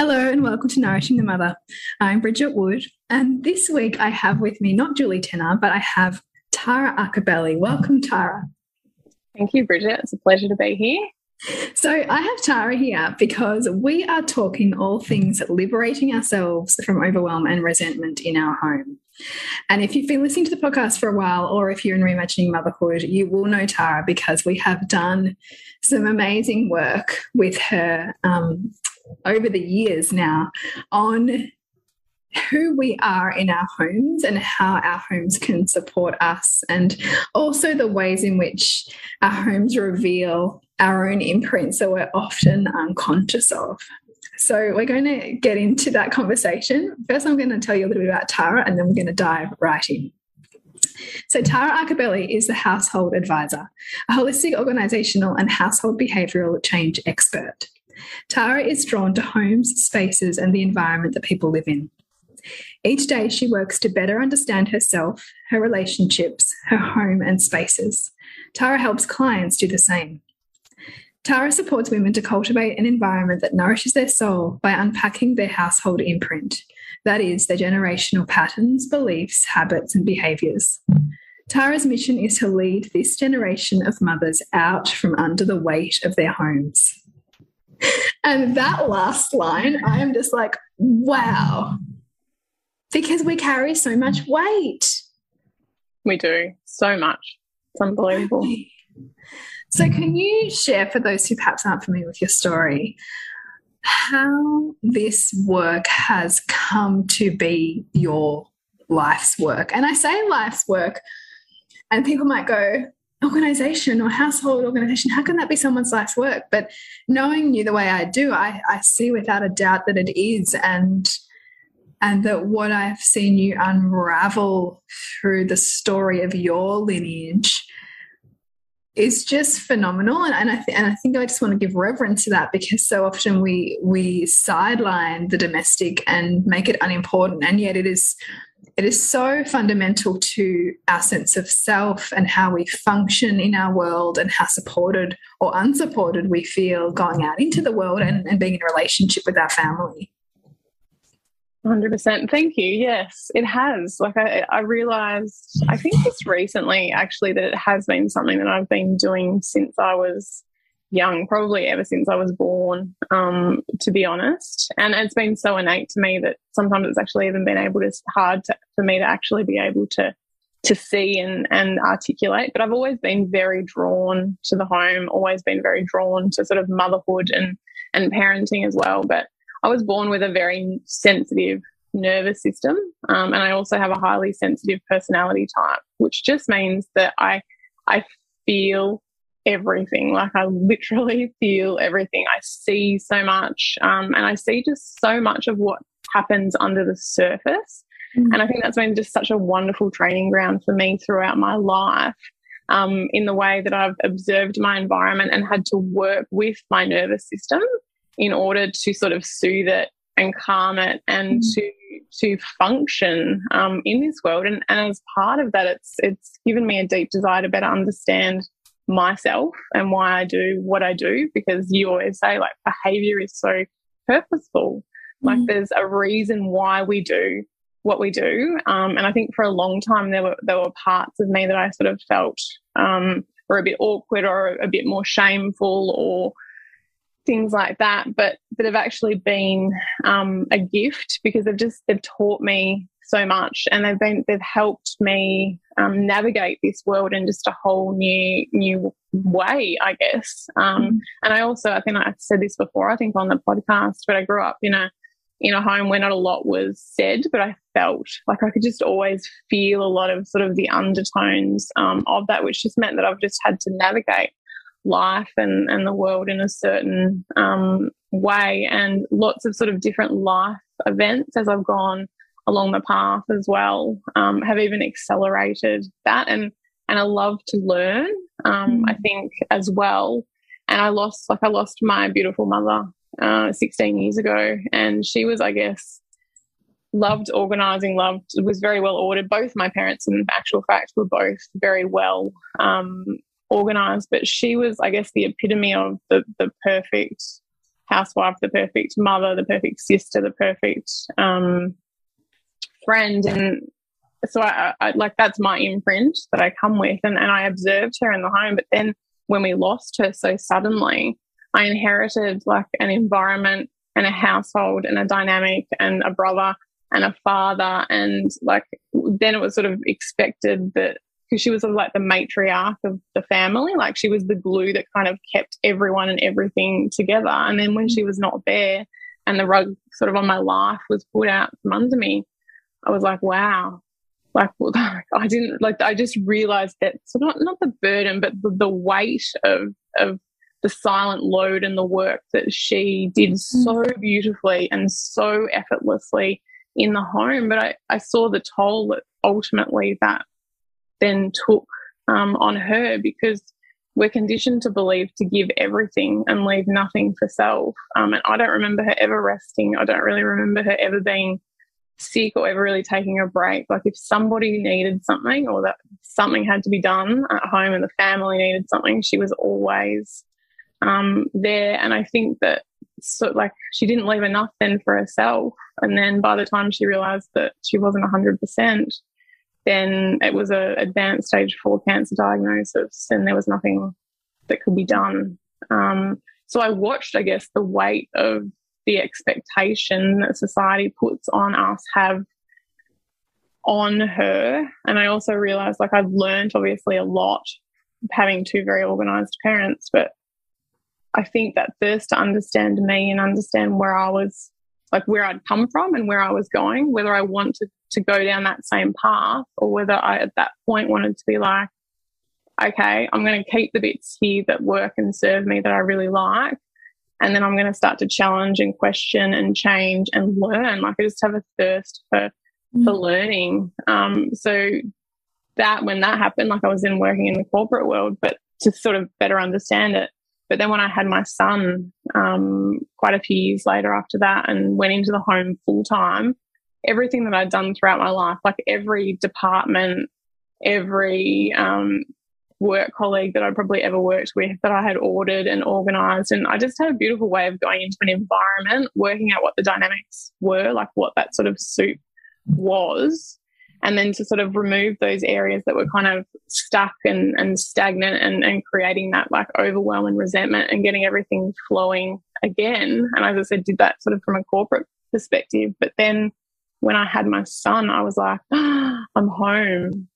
Hello and welcome to Nourishing the Mother. I'm Bridget Wood, and this week I have with me not Julie Tenner, but I have Tara Arcobelli. Welcome, Tara. Thank you, Bridget. It's a pleasure to be here. So, I have Tara here because we are talking all things liberating ourselves from overwhelm and resentment in our home. And if you've been listening to the podcast for a while, or if you're in Reimagining Motherhood, you will know Tara because we have done some amazing work with her um, over the years now on who we are in our homes and how our homes can support us, and also the ways in which our homes reveal our own imprints that we're often unconscious of. So, we're going to get into that conversation. First, I'm going to tell you a little bit about Tara, and then we're going to dive right in. So, Tara Arcobelli is the household advisor, a holistic organizational and household behavioral change expert. Tara is drawn to homes, spaces, and the environment that people live in. Each day, she works to better understand herself, her relationships, her home, and spaces. Tara helps clients do the same. Tara supports women to cultivate an environment that nourishes their soul by unpacking their household imprint that is, their generational patterns, beliefs, habits, and behaviors. Tara's mission is to lead this generation of mothers out from under the weight of their homes. And that last line, I am just like, wow. Because we carry so much weight. We do so much. It's unbelievable. So, can you share for those who perhaps aren't familiar with your story how this work has come to be your life's work? And I say life's work, and people might go, organization or household organization how can that be someone's life's work? But knowing you the way i do i, I see without a doubt that it is and and that what i've seen you unravel through the story of your lineage is just phenomenal. And, and I and I think I just want to give reverence to that because so often we we sideline the domestic and make it unimportant and yet it is it is so fundamental to our sense of self and how we function in our world and how supported or unsupported we feel going out into the world and, and being in a relationship with our family. 100%. Thank you. Yes, it has. Like, I, I realized, I think just recently actually, that it has been something that I've been doing since I was young, probably ever since I was born, um, to be honest. And it's been so innate to me that sometimes it's actually even been able to hard to, for me to actually be able to to see and, and articulate. But I've always been very drawn to the home, always been very drawn to sort of motherhood and and parenting as well. But I was born with a very sensitive nervous system, um, and I also have a highly sensitive personality type, which just means that I I feel everything. Like I literally feel everything. I see so much, um, and I see just so much of what happens under the surface. Mm-hmm. And I think that's been just such a wonderful training ground for me throughout my life. Um, in the way that I've observed my environment and had to work with my nervous system in order to sort of soothe it and calm it and mm. to to function um, in this world. And, and as part of that, it's it's given me a deep desire to better understand myself and why I do what I do because you always say like behavior is so purposeful. Like mm. there's a reason why we do what we do. Um, and I think for a long time there were there were parts of me that I sort of felt um, were a bit awkward or a bit more shameful or things like that, but that have actually been um, a gift because they've just they've taught me so much and they've been they've helped me um, navigate this world in just a whole new new way, I guess. Um, mm-hmm. And I also I think I said this before I think on the podcast, but I grew up in a in a home where not a lot was said, but I felt like I could just always feel a lot of sort of the undertones um, of that, which just meant that I've just had to navigate life and, and the world in a certain um, way and lots of sort of different life events as I've gone along the path as well um, have even accelerated that. And and I love to learn um, mm. I think as well. And I lost like I lost my beautiful mother uh, 16 years ago. And she was I guess loved organizing loved was very well ordered. Both my parents in actual fact were both very well um, organized. But she was I guess the epitome of the the perfect housewife the perfect mother the perfect sister the perfect um, friend and so I, I, like that's my imprint that I come with and, and I observed her in the home but then when we lost her so suddenly I inherited like an environment and a household and a dynamic and a brother and a father and like then it was sort of expected that because she was sort of like the matriarch of the family like she was the glue that kind of kept everyone and everything together. And then when she mm. was not there and the rug sort of on my life was pulled out from under me I was like, wow. Like I didn't like I just realized that so not not the burden, but the, the weight of of the silent load and the work that she did so mm. beautifully and so effortlessly in the home. But I, I saw the toll that ultimately that then took um, on her because we're conditioned to believe to give everything and leave nothing for self. Um, and I don't remember her ever resting. I don't really remember her ever being sick or ever really taking a break. Like if somebody needed something or that something had to be done at home and the family needed something, she was always um, there. And I think that so like she didn't leave enough then for herself. And then by the time she realized that she wasn't 100%, then it was a advanced stage four cancer diagnosis and there was nothing that could be done. Um, so I watched, I guess, the weight of the expectation that society puts on us have on her. And I also realized like I've learned obviously a lot having two very organized parents, but I think that first to understand me and understand where I was like where I'd come from and where I was going, whether I wanted to go down that same path or whether I at that point wanted to be like, okay, I'm going to keep the bits here that work and serve me that I really like and then I'm going to start to challenge and question and change and learn. Like I just have a thirst for mm. for learning. Um, so that when that happened, like I was in working in the corporate world, but to sort of better understand it. But then when I had my son, um, quite a few years later after that, and went into the home full time, everything that I'd done throughout my life, like every department, every um, work colleague that I probably ever worked with that I had ordered and organized. And I just had a beautiful way of going into an environment, working out what the dynamics were, like what that sort of soup was. And then to sort of remove those areas that were kind of stuck and, and stagnant and, and creating that like overwhelm and resentment and getting everything flowing again. And as I said, did that sort of from a corporate perspective. But then when I had my son, I was like, oh, I'm home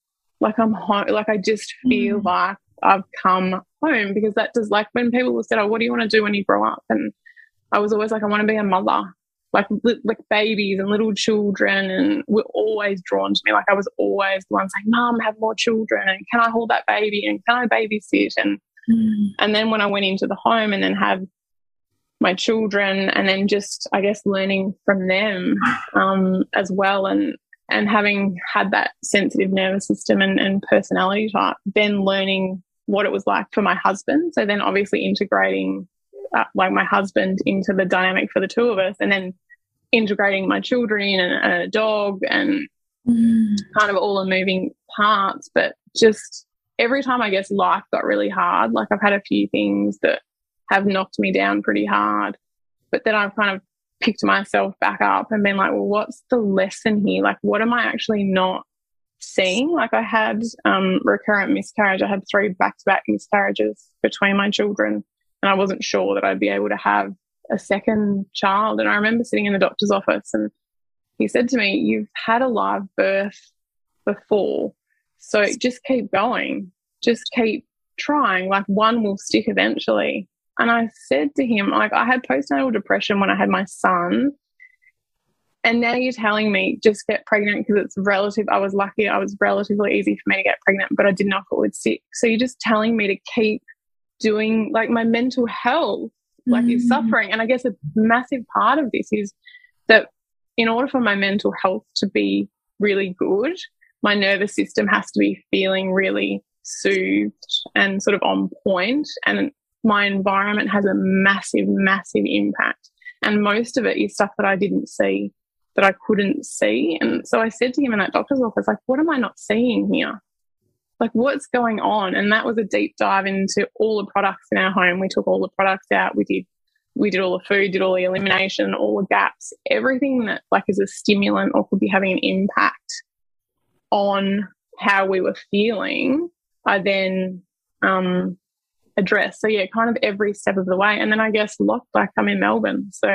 like I'm home. Like I just feel mm. like I've come home because that does like when people said, "Oh, what do you want to do when you grow up?" and I was always like, "I want to be a mother." Like like babies and little children, and were always drawn to me. Like I was always the one saying, "Mom, have more children," and can I hold that baby, and can I babysit, and mm. and then when I went into the home and then had my children, and then just I guess learning from them um, as well, and and having had that sensitive nervous system and, and personality type, then learning what it was like for my husband. So then obviously integrating uh, like my husband into the dynamic for the two of us and then integrating my children and, and a dog and mm. kind of all the moving parts, but just every time I guess life got really hard, like I've had a few things that have knocked me down pretty hard, but then I've kind of picked myself back up and been like, well, what's the lesson here? Like, what am I actually not seeing? Like, I had um, recurrent miscarriage. I had three back to back miscarriages between my children, and I wasn't sure that I'd be able to have a second child. And I remember sitting in the doctor's office and he said to me, You've had a live birth before. So just keep going. Just keep trying. Like one will stick eventually. And I said to him, like, I had postnatal depression when I had my son. And now you're telling me just get pregnant because it's relative. I was lucky. I was relatively easy for me to get pregnant, but I didn't know if it would stick. So you're just telling me to keep doing like my mental health, like mm. is suffering. And I guess a massive part of this is that in order for my mental health to be really good, my nervous system has to be feeling really soothed and sort of on point. And my environment has a massive, massive impact. And most of it is stuff that I didn't see, that I couldn't see. And so I said to him in that doctor's office, like, what am I not seeing here? Like, what's going on? And that was a deep dive into all the products in our home. We took all the products out. We did we did all the food, did all the elimination, all the gaps, everything that like is a stimulant or could be having an impact on how we were feeling, I then um, addressed. So yeah, kind of every step of the way. And then I guess locked, like I'm in Melbourne, so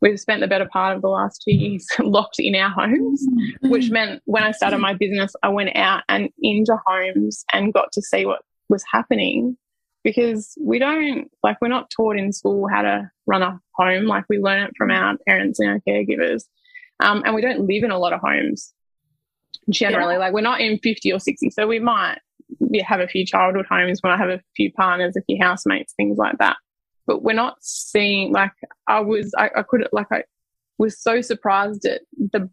we've spent the better part of the last two years locked in our homes, mm-hmm. which meant when I started my business, I went out and into homes and got to see what was happening because we don't like we're not taught in school how to run a home like we learn it from our parents and our caregivers um, and we don't live in a lot of homes generally yeah. like we're not in 50 or 60 so we might have a few childhood homes when I have a few partners a few housemates things like that but we're not seeing like i was i, I could like i was so surprised at the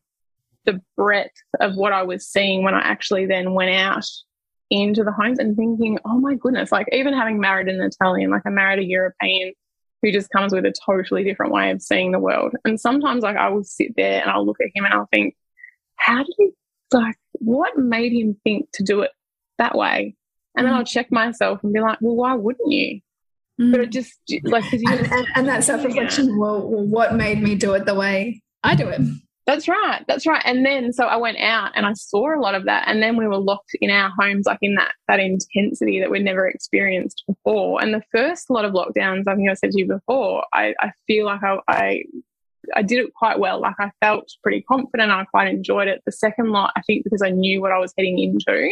the breadth of what i was seeing when i actually then went out into the homes and thinking, oh my goodness, like even having married an Italian, like I married a European who just comes with a totally different way of seeing the world. And sometimes like I will sit there and I'll look at him and I'll think, how did he like what made him think to do it that way? And mm. then I'll check myself and be like, well, why wouldn't you? Mm. But it just like and, and, and, that self reflection, yeah. well, well, what made me do it the way I do it? That's right. That's right. And then so I went out and I saw a lot of that. And then we were locked in our homes, like in that that intensity that we'd never experienced before. And the first lot of lockdowns, I think I said to you before, I, I feel like I, I I did it quite well. Like I felt pretty confident. I quite enjoyed it. The second lot, I think because I knew what I was heading into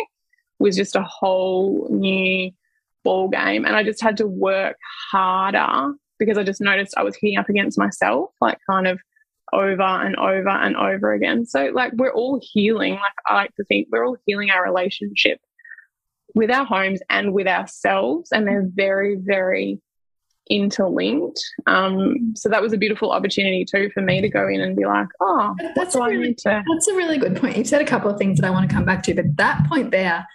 was just a whole new ball game. And I just had to work harder because I just noticed I was hitting up against myself, like kind of over and over and over again. So, like, we're all healing. Like, I like to think we're all healing our relationship with our homes and with ourselves, and they're very, very interlinked. Um, so that was a beautiful opportunity too for me to go in and be like, oh, that's a really, to- that's a really good point. You've said a couple of things that I want to come back to, but that point there,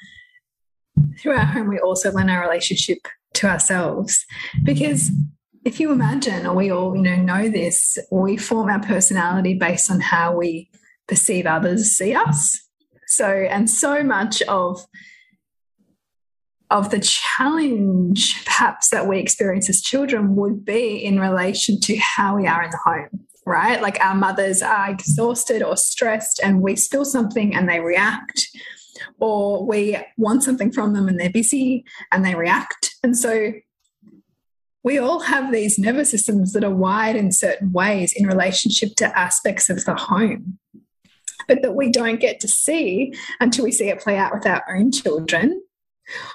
through our home, we also learn our relationship to ourselves because if you imagine, or we all you know know this, we form our personality based on how we perceive others see us. So, and so much of of the challenge perhaps that we experience as children would be in relation to how we are in the home right? Like our mothers are exhausted or stressed and we spill something and they react. Or we want something from them and they're busy and they react. And so we all have these nervous systems that are wired in certain ways in relationship to aspects of the home, but that we don't get to see until we see it play out with our own children.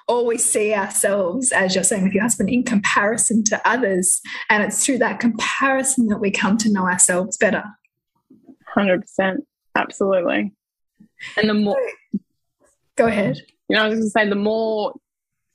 Or we see ourselves, as you're saying with your husband, in comparison to others. And it's through that comparison that we come to know ourselves better. 100%. Absolutely. And the more. Go ahead. You know, I was going to say, the more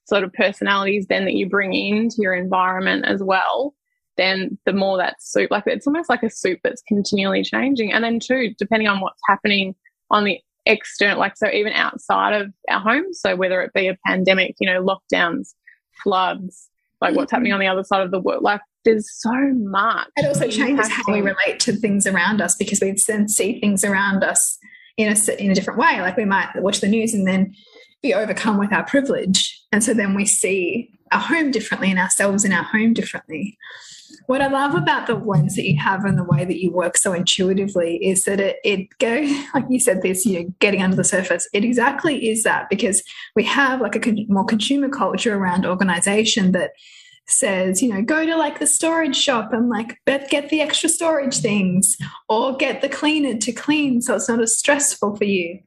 sort of personalities then that you bring into your environment as well, then the more that soup, like it's almost like a soup that's continually changing. And then too, depending on what's happening on the external, like so even outside of our home. so whether it be a pandemic, you know, lockdowns, floods, like what's happening on the other side of the world, like there's so much. It also changes how we relate to things around us because we then see things around us in a in a different way. Like we might watch the news and then be overcome with our privilege. And so then we see our home differently and ourselves in our home differently. What I love about the lens that you have and the way that you work so intuitively is that it, it go, like you said, this, you know, getting under the surface. It exactly is that because we have like a more consumer culture around organization that says, you know, go to like the storage shop and like get the extra storage things or get the cleaner to clean so it's not as stressful for you.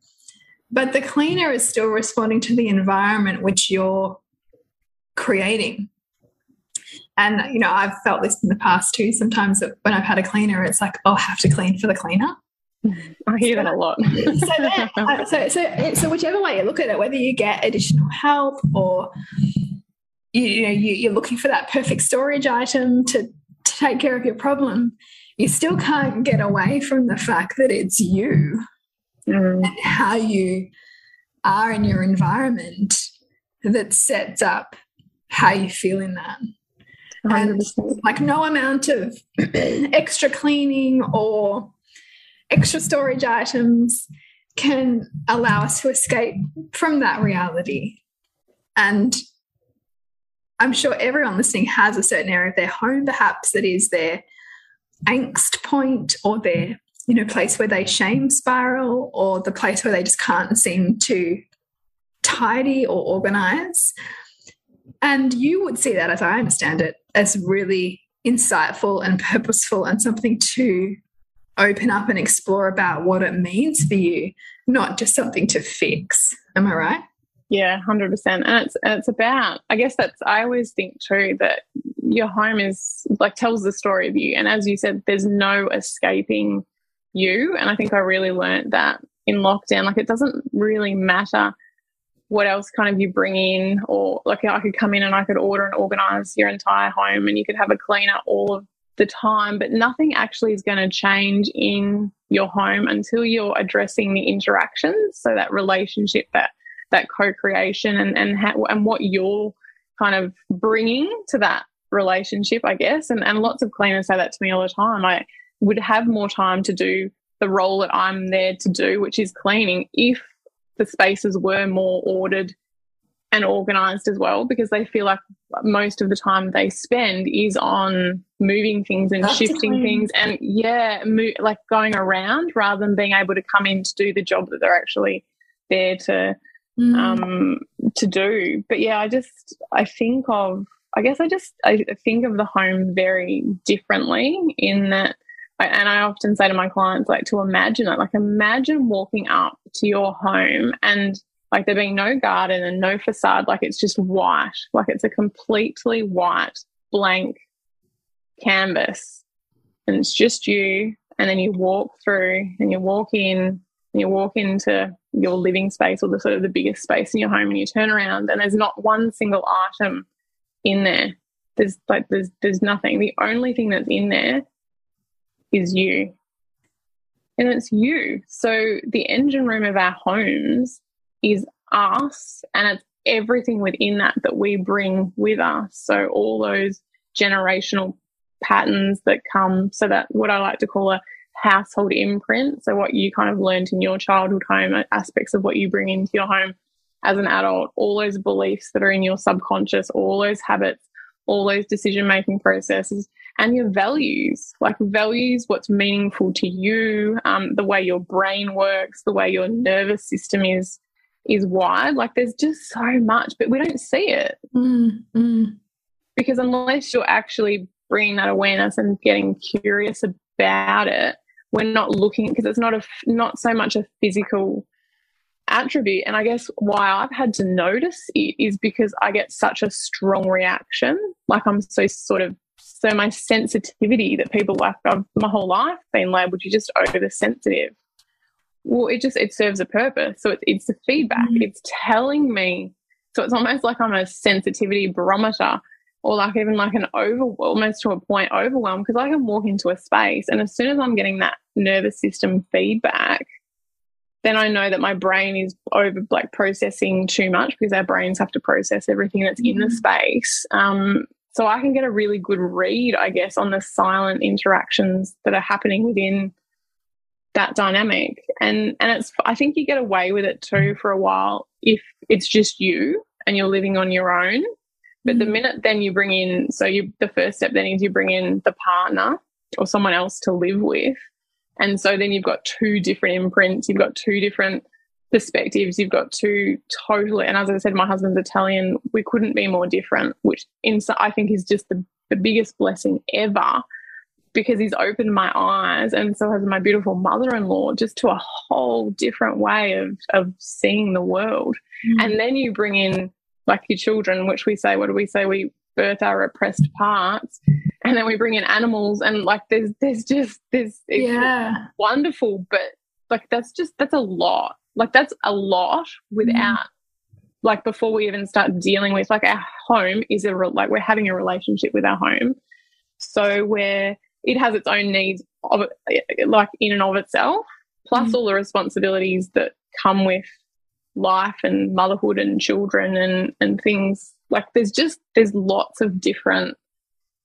But the cleaner is still responding to the environment which you're creating. And, you know, I've felt this in the past too. Sometimes when I've had a cleaner, it's like, oh, I have to clean for the cleaner. I hear that a lot. so, then, uh, so, so, so, whichever way you look at it, whether you get additional help or you, you know you, you're looking for that perfect storage item to, to take care of your problem, you still can't get away from the fact that it's you mm. and how you are in your environment that sets up how you feel in that. 100%. And like no amount of extra cleaning or extra storage items can allow us to escape from that reality. And I'm sure everyone listening has a certain area of their home, perhaps that is their angst point or their you know place where they shame spiral or the place where they just can't seem to tidy or organize and you would see that, as I understand it, as really insightful and purposeful and something to open up and explore about what it means for you, not just something to fix. Am I right? Yeah, hundred percent. And it's it's about. I guess that's. I always think too that your home is like tells the story of you, and as you said, there's no escaping you. And I think I really learned that in lockdown. Like it doesn't really matter what else kind of you bring in or like I could come in and I could order and organize your entire home and you could have a cleaner all of the time but nothing actually is going to change in your home until you're addressing the interactions. So that relationship that that co-creation and and and what you're kind of bringing to that relationship I guess. And and lots of cleaners say that to me all the time. I would have more time to do the role that I'm there to do which is cleaning if the spaces were more ordered and organized as well because they feel like most of the time they spend is on moving things and That's shifting things and yeah like going around rather than being able to come in to do the job that they're actually there to mm. um to do but yeah i just i think of i guess i just i think of the home very differently in that and I often say to my clients, like, to imagine it, like, imagine walking up to your home and like there being no garden and no facade, like it's just white, like it's a completely white, blank canvas. And it's just you. And then you walk through and you walk in and you walk into your living space or the sort of the biggest space in your home and you turn around and there's not one single item in there. There's like there's there's nothing. The only thing that's in there is you. And it's you. So the engine room of our homes is us and it's everything within that that we bring with us. So all those generational patterns that come, so that what I like to call a household imprint. So what you kind of learned in your childhood home, aspects of what you bring into your home as an adult, all those beliefs that are in your subconscious, all those habits, all those decision making processes and your values. Like values what's meaningful to you um, the way your brain works the way your nervous system is is wired. Like there's just so much but we don't see it. Mm, mm. because unless you're actually bringing that awareness and getting curious about it we're not looking because it's not a not so much a physical attribute. And i guess why i've had to notice it is because i get such a strong reaction. Like i'm so sort of so my sensitivity that people like I've my whole life been labeled you're just oversensitive. Well, it just it serves a purpose. So it's it's the feedback. Mm. It's telling me. So it's almost like I'm a sensitivity barometer, or like even like an over almost to a point overwhelm because I can walk into a space and as soon as I'm getting that nervous system feedback, then I know that my brain is over like processing too much because our brains have to process everything that's in the mm. space. Um, so I can get a really good read, I guess, on the silent interactions that are happening within that dynamic. And and it's I think you get away with it too for a while if it's just you and you're living on your own. But the mm. minute then you bring in, so you, the first step then is you bring in the partner or someone else to live with. And so then you've got two different imprints, you've got two different perspectives, you've got two totally, and as I said, my husband's Italian, we couldn't be more different, which in, I think is just the, the biggest blessing ever because he's opened my eyes and so has my beautiful mother-in-law just to a whole different way of, of seeing the world. Mm. And then you bring in like your children, which we say, what do we say? We birth our repressed parts and then we bring in animals and like there's there's just there's yeah wonderful but like that's just that's a lot like that's a lot without mm. like before we even start dealing with like our home is a like we're having a relationship with our home so where it has its own needs of like in and of itself plus mm. all the responsibilities that come with life and motherhood and children and and things like there's just there's lots of different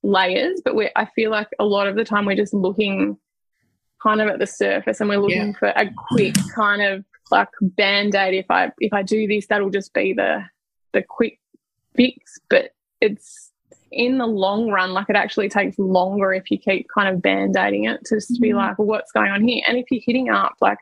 layers but we I feel like a lot of the time we're just looking kind of at the surface and we're looking yeah. for a quick kind of like band-aid if I if I do this that'll just be the the quick fix but it's in the long run like it actually takes longer if you keep kind of band-aiding it to just mm-hmm. be like well, what's going on here and if you're hitting up like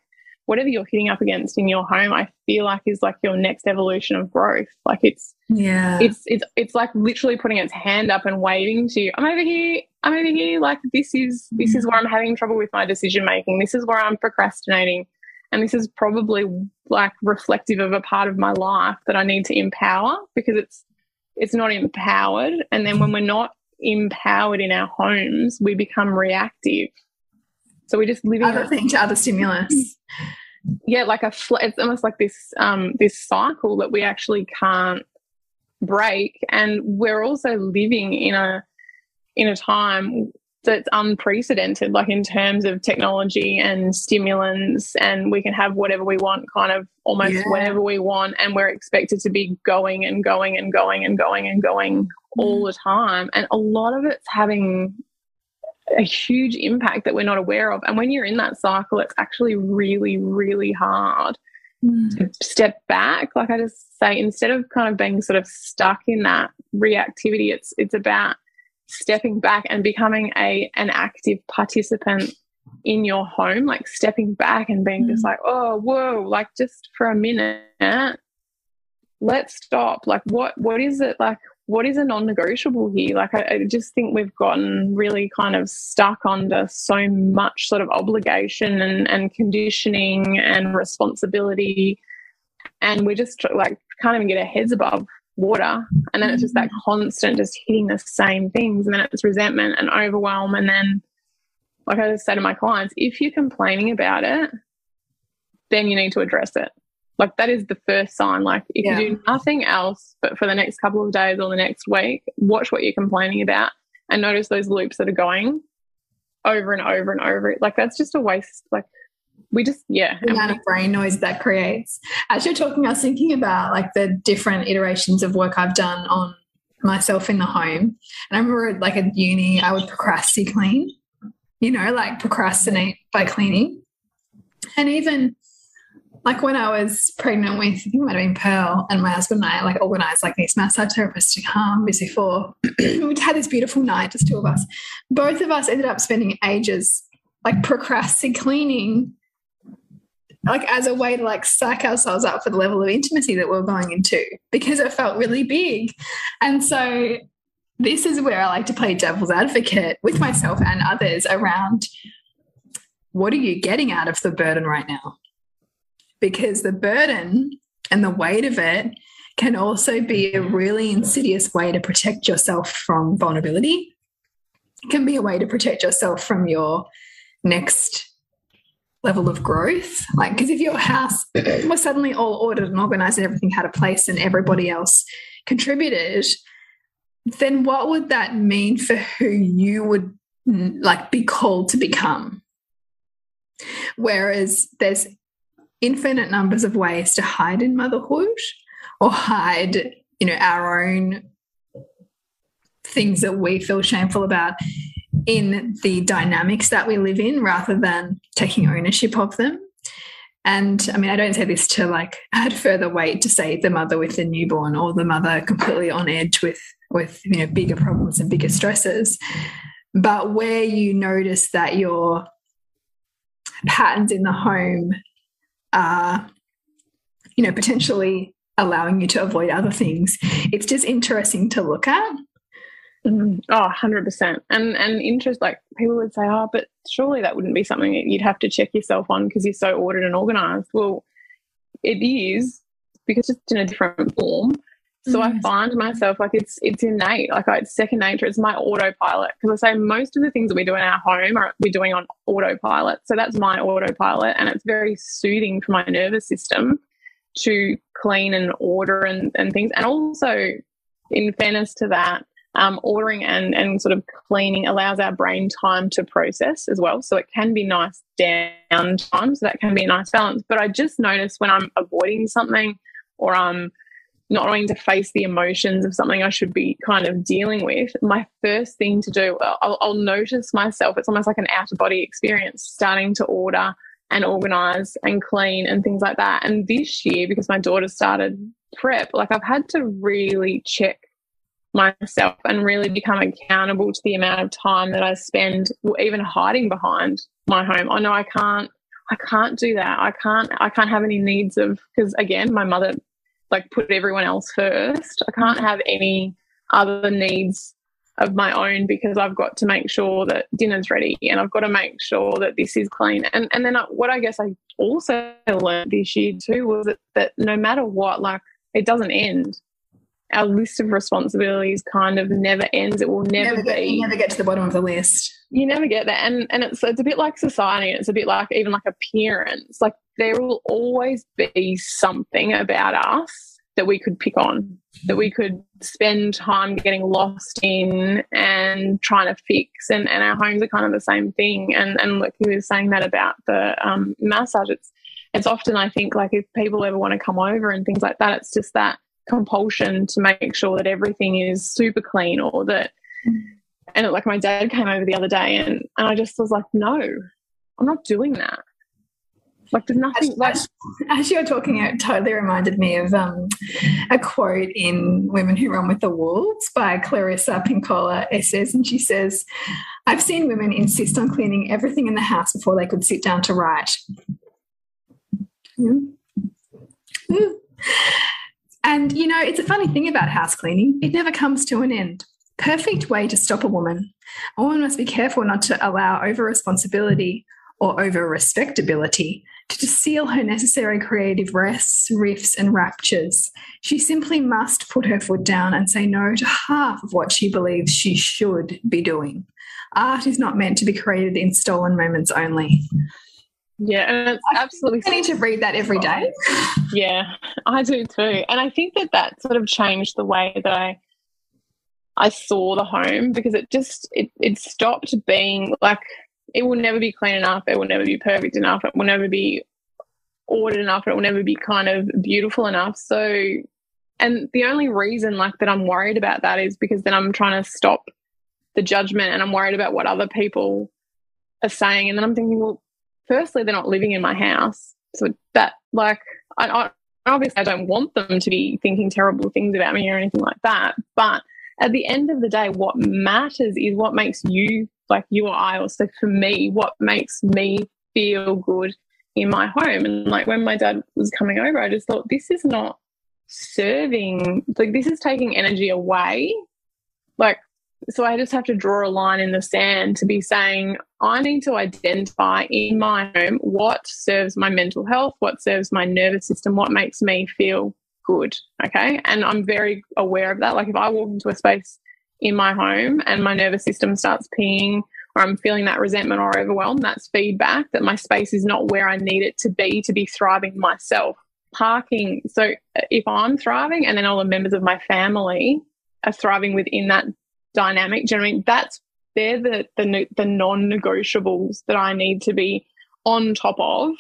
whatever you're hitting up against in your home, I feel like is like your next evolution of growth. Like it's yeah, it's it's it's like literally putting its hand up and waving to you. I'm over here. I'm over here. Like this is this is where I'm having trouble with my decision making. This is where I'm procrastinating. And this is probably like reflective of a part of my life that I need to empower because it's it's not empowered. And then when we're not empowered in our homes, we become reactive so we just living other thing to other stimulus. Yeah, like a it's almost like this um this cycle that we actually can't break, and we're also living in a in a time that's unprecedented, like in terms of technology and stimulants, and we can have whatever we want, kind of almost yeah. whenever we want, and we're expected to be going and going and going and going and going all mm. the time. And a lot of it's having a huge impact that we're not aware of. And when you're in that cycle, it's actually really, really hard mm. to step back. Like I just say, instead of kind of being sort of stuck in that reactivity, it's it's about stepping back and becoming a an active participant in your home, like stepping back and being mm. just like, oh, whoa, like just for a minute, let's stop. Like what what is it like what is a non-negotiable here? Like, I, I, just think we've gotten really kind of stuck under so much sort of obligation and, and conditioning and responsibility, and we're just like can't even get our heads above water. And then it's just that constant, just hitting the same things, and then it's resentment and overwhelm, and then, like I just say to my clients, if you're complaining about it, then you need to address it. Like that is the first sign. Like if yeah. you do nothing else but for the next couple of days or the next week, watch what you're complaining about and notice those loops that are going over and over and over. Like that's just a waste. Like we just yeah. The amount of brain noise that creates. As you're talking, I was thinking about like the different iterations of work I've done on myself in the home. And I remember like at uni, I would procrastinate clean, you know, like procrastinate by cleaning. And even like when I was pregnant with, I think it might have been Pearl, and my husband and I like organized like these massage therapists to come before. we had this beautiful night, just two of us. Both of us ended up spending ages like procrastinating cleaning, like as a way to like psych ourselves up for the level of intimacy that we we're going into because it felt really big. And so this is where I like to play devil's advocate with myself and others around what are you getting out of the burden right now? because the burden and the weight of it can also be a really insidious way to protect yourself from vulnerability. It can be a way to protect yourself from your next level of growth. Like, because if your house was suddenly all ordered and organized and everything had a place and everybody else contributed, then what would that mean for who you would like be called to become? Whereas there's infinite numbers of ways to hide in motherhood or hide, you know, our own things that we feel shameful about in the dynamics that we live in rather than taking ownership of them. And I mean, I don't say this to like add further weight to say the mother with the newborn or the mother completely on edge with with you know bigger problems and bigger stresses. But where you notice that your patterns in the home are, you know, potentially allowing you to avoid other things, it's just interesting to look at. Mm, oh, 100%. And, and interest, like people would say, oh, but surely that wouldn't be something that you'd have to check yourself on because you're so ordered and organized. Well, it is because it's in a different form. So mm. I find myself like it's it's innate, like it's second nature. It's my autopilot because I say most of the things that we do in our home are we're doing on autopilot. So that's my autopilot, and it's very soothing for my nervous system to clean and order and, and things. And also, in fairness to that, um, ordering and, and sort of cleaning allows our brain time to process as well. So it can be nice downtime. So that can be a nice balance. But I just notice when I'm avoiding something or I'm not wanting to face the emotions of something I should be kind of dealing with, my first thing to do, I'll, I'll notice myself, it's almost like an out of body experience, starting to order and organize and clean and things like that. And this year, because my daughter started prep, like I've had to really check myself and really become accountable to the amount of time that I spend even hiding behind my home. Oh, I know I can't I can't do that. I can't I can't have any needs of because again, my mother like put everyone else first. I can't have any other needs of my own because I've got to make sure that dinner's ready and I've got to make sure that this is clean. And and then I, what I guess I also learned this year too was that, that no matter what, like it doesn't end our list of responsibilities kind of never ends. It will never, never get, be. You never get to the bottom of the list. You never get there, and and it's it's a bit like society. It's a bit like even like appearance. Like there will always be something about us that we could pick on, that we could spend time getting lost in and trying to fix. And and our homes are kind of the same thing. And and look, he was saying that about the um, massage. It's it's often I think like if people ever want to come over and things like that, it's just that compulsion to make sure that everything is super clean or that and it, like my dad came over the other day and, and I just was like, no, I'm not doing that. Like there's nothing as, like, as you were talking, it totally reminded me of um, a quote in Women Who Run with the Wolves by Clarissa Pinkola Estés, and she says, I've seen women insist on cleaning everything in the house before they could sit down to write. Mm. Mm. And, you know, it's a funny thing about house cleaning, it never comes to an end. Perfect way to stop a woman. A woman must be careful not to allow over responsibility or over respectability to seal her necessary creative rests, riffs, and raptures. She simply must put her foot down and say no to half of what she believes she should be doing. Art is not meant to be created in stolen moments only. Yeah, and it's absolutely. I need to read that every day. yeah, I do too, and I think that that sort of changed the way that I I saw the home because it just it it stopped being like it will never be clean enough, it will never be perfect enough, it will never be ordered enough, it will never be kind of beautiful enough. So, and the only reason like that I'm worried about that is because then I'm trying to stop the judgment and I'm worried about what other people are saying, and then I'm thinking, well firstly, they're not living in my house. So that, like, I, I, obviously I don't want them to be thinking terrible things about me or anything like that. But at the end of the day, what matters is what makes you, like you or I, also for me, what makes me feel good in my home. And like when my dad was coming over, I just thought, this is not serving, like, this is taking energy away. Like, so I just have to draw a line in the sand to be saying, I need to identify in my home what serves my mental health, what serves my nervous system, what makes me feel good. Okay. And I'm very aware of that. Like if I walk into a space in my home and my nervous system starts peeing or I'm feeling that resentment or overwhelm, that's feedback that my space is not where I need it to be to be thriving myself. Parking. So if I'm thriving and then all the members of my family are thriving within that dynamic. Do you know I mean? That's they're the the, the non-negotiables that I need to be on top of.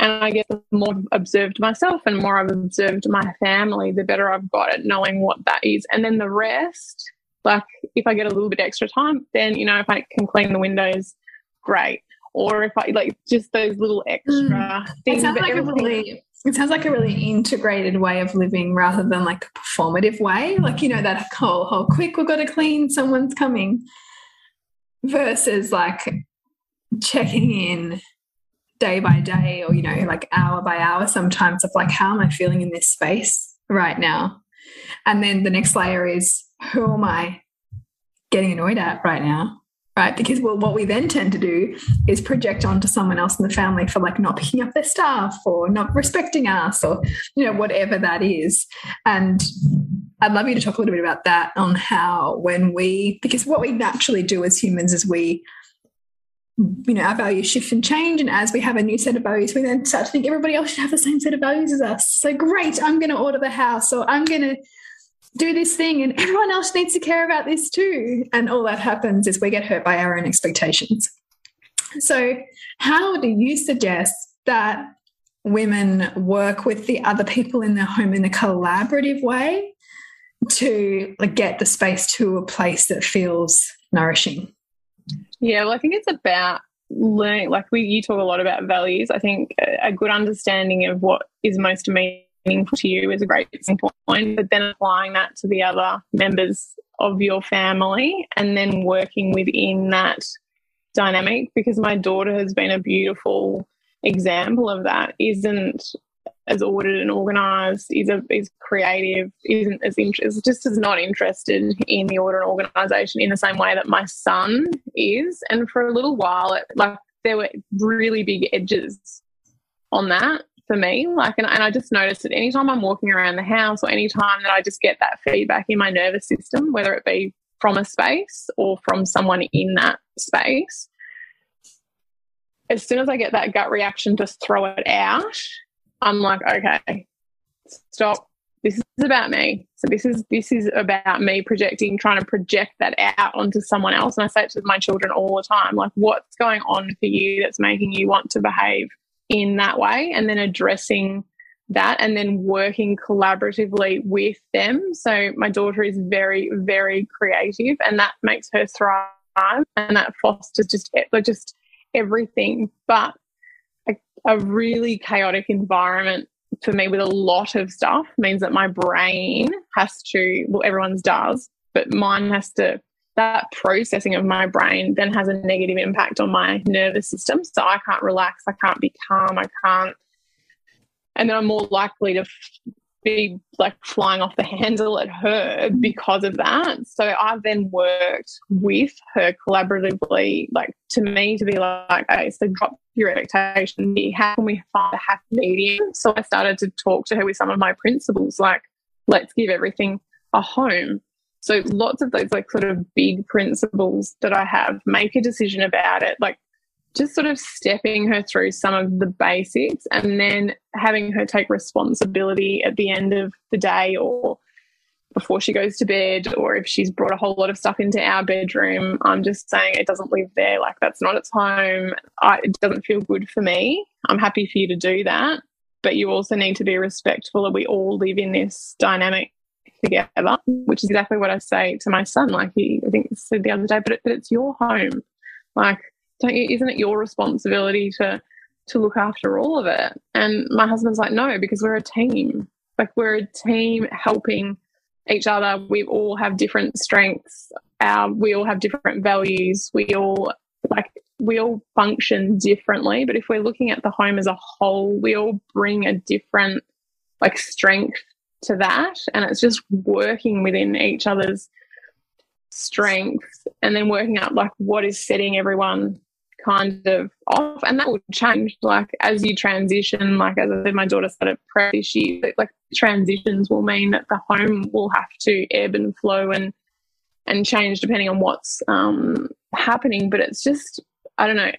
And I guess the more I've observed myself and more I've observed my family, the better I've got at knowing what that is. And then the rest, like if I get a little bit extra time, then you know if I can clean the windows, great. or if I like just those little extra mm. things. It sounds, like a really, it sounds like a really integrated way of living rather than like a performative way. Like, you know, that whole, whole quick, we've got to clean, someone's coming versus like checking in day by day or, you know, like hour by hour sometimes of like, how am I feeling in this space right now? And then the next layer is, who am I getting annoyed at right now? Right? Because well, what we then tend to do is project onto someone else in the family for like not picking up their stuff or not respecting us or you know whatever that is. And I'd love you to talk a little bit about that on how when we because what we naturally do as humans is we you know our values shift and change and as we have a new set of values we then start to think everybody else should have the same set of values as us so great i'm going to order the house or i'm going to do this thing and everyone else needs to care about this too. And all that happens is we get hurt by our own expectations. So, how do you suggest that women work with the other people in their home in a collaborative way to get the space to a place that feels nourishing? Yeah, well, I think it's about learning. Like we, you talk a lot about values. I think a, good understanding of what is most meaningful to you is a great point, but then applying that to the other members of your family and then working within that dynamic because my daughter has been a beautiful example of that isn't as ordered and organized is a, is creative isn't as interested just as not interested in the order and organization in the same way that my son is. And for a little while it, like there were really big edges on that for me. Like, and, and I just noticed that anytime I'm walking around the house or anytime that I just get that feedback in my nervous system, whether it be from a space or from someone in that space, as soon as I get that gut reaction to throw it out, I'm like, okay, stop. This is about me. So this is this is about me projecting, trying to project that out onto someone else. And I say it to my children all the time, like, what's going on for you that's making you want to behave in that way and then addressing that and then working collaboratively with them. So my daughter is very, very creative and that makes her thrive and that fosters just just everything. But a, a really chaotic environment for me with a lot of stuff means that my brain has to well everyone's does, but mine has to that processing of my brain then has a negative impact on my nervous system. So I can't relax, I can't be calm, I can't. And then I'm more likely to be like flying off the handle at her because of that. So I've then worked with her collaboratively, like to me to be like, okay, so drop your expectation. How can we find a happy medium? So I started to talk to her with some of my principles, like, let's give everything a home. So lots of those like sort of big principles that I have, make a decision about it, like just sort of stepping her through some of the basics and then having her take responsibility at the end of the day or before she goes to bed or if she's brought a whole lot of stuff into our bedroom i'm just saying it doesn't live there like that's not its home. I, it doesn't feel good for me. I'm happy for you to do that but you also need to be respectful that we all live in this dynamic together, which is exactly what I say to my son. Like he, I think said the other day, but, it, but it's your home. Like, don't you, isn't it your responsibility to to look after all of it? And my husband's like, no, because we're a team. Like we're a team helping each other. We all have different strengths. Our, we all have different values. We all like we all function differently. But if we're looking at the home as a whole, we all bring a different like strength to that. And it's just working within each other's strengths and then working out like what is setting everyone kind of off. And that will change like as you transition. Like as I said, my daughter started prep this year. Like transitions will mean that the home will have to ebb and flow and and change depending on what's um, happening. But it's just I don't know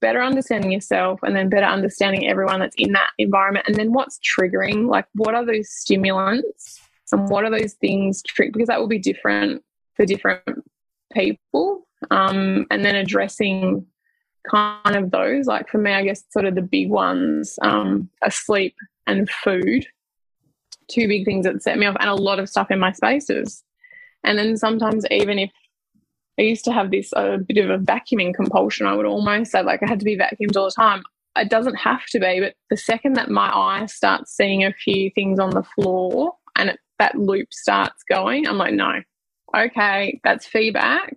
better understanding yourself and then better understanding everyone that's in that environment. And then what's triggering? Like what are those stimulants? And what are those things trick because that will be different for different people. Um, and then addressing kind of those like for me i guess sort of the big ones um, are sleep and food two big things that set me off and a lot of stuff in my spaces. And then sometimes even if I used to have this a bit of a vacuuming compulsion. I would almost say like I had to be vacuumed all the time. It doesn't have to be, but the second that my eye starts seeing a few things on the floor and it, that loop starts going, I'm like, no, okay, that's feedback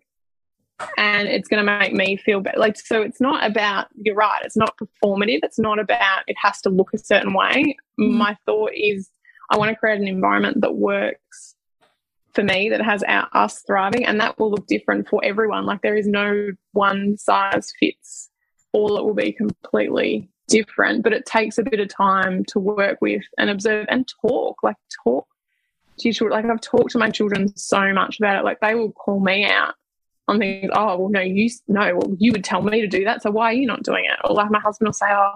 and it's going to make me feel better. Like, so it's not about, you're right, it's not performative. It's not about it has to look a certain way. Mm. My thought is, I want to create an environment that works for me, that has our, us thriving, and that will look different for everyone. Like, there is no one size fits all, it will be completely different, but it takes a bit of time to work with and observe and talk. Like, talk to your children. Like, I've talked to my children so much about it. Like, they will call me out on things. Oh, well, no, you no, well, you would tell me to do that. So why are you not doing it? Or like my husband will say, oh,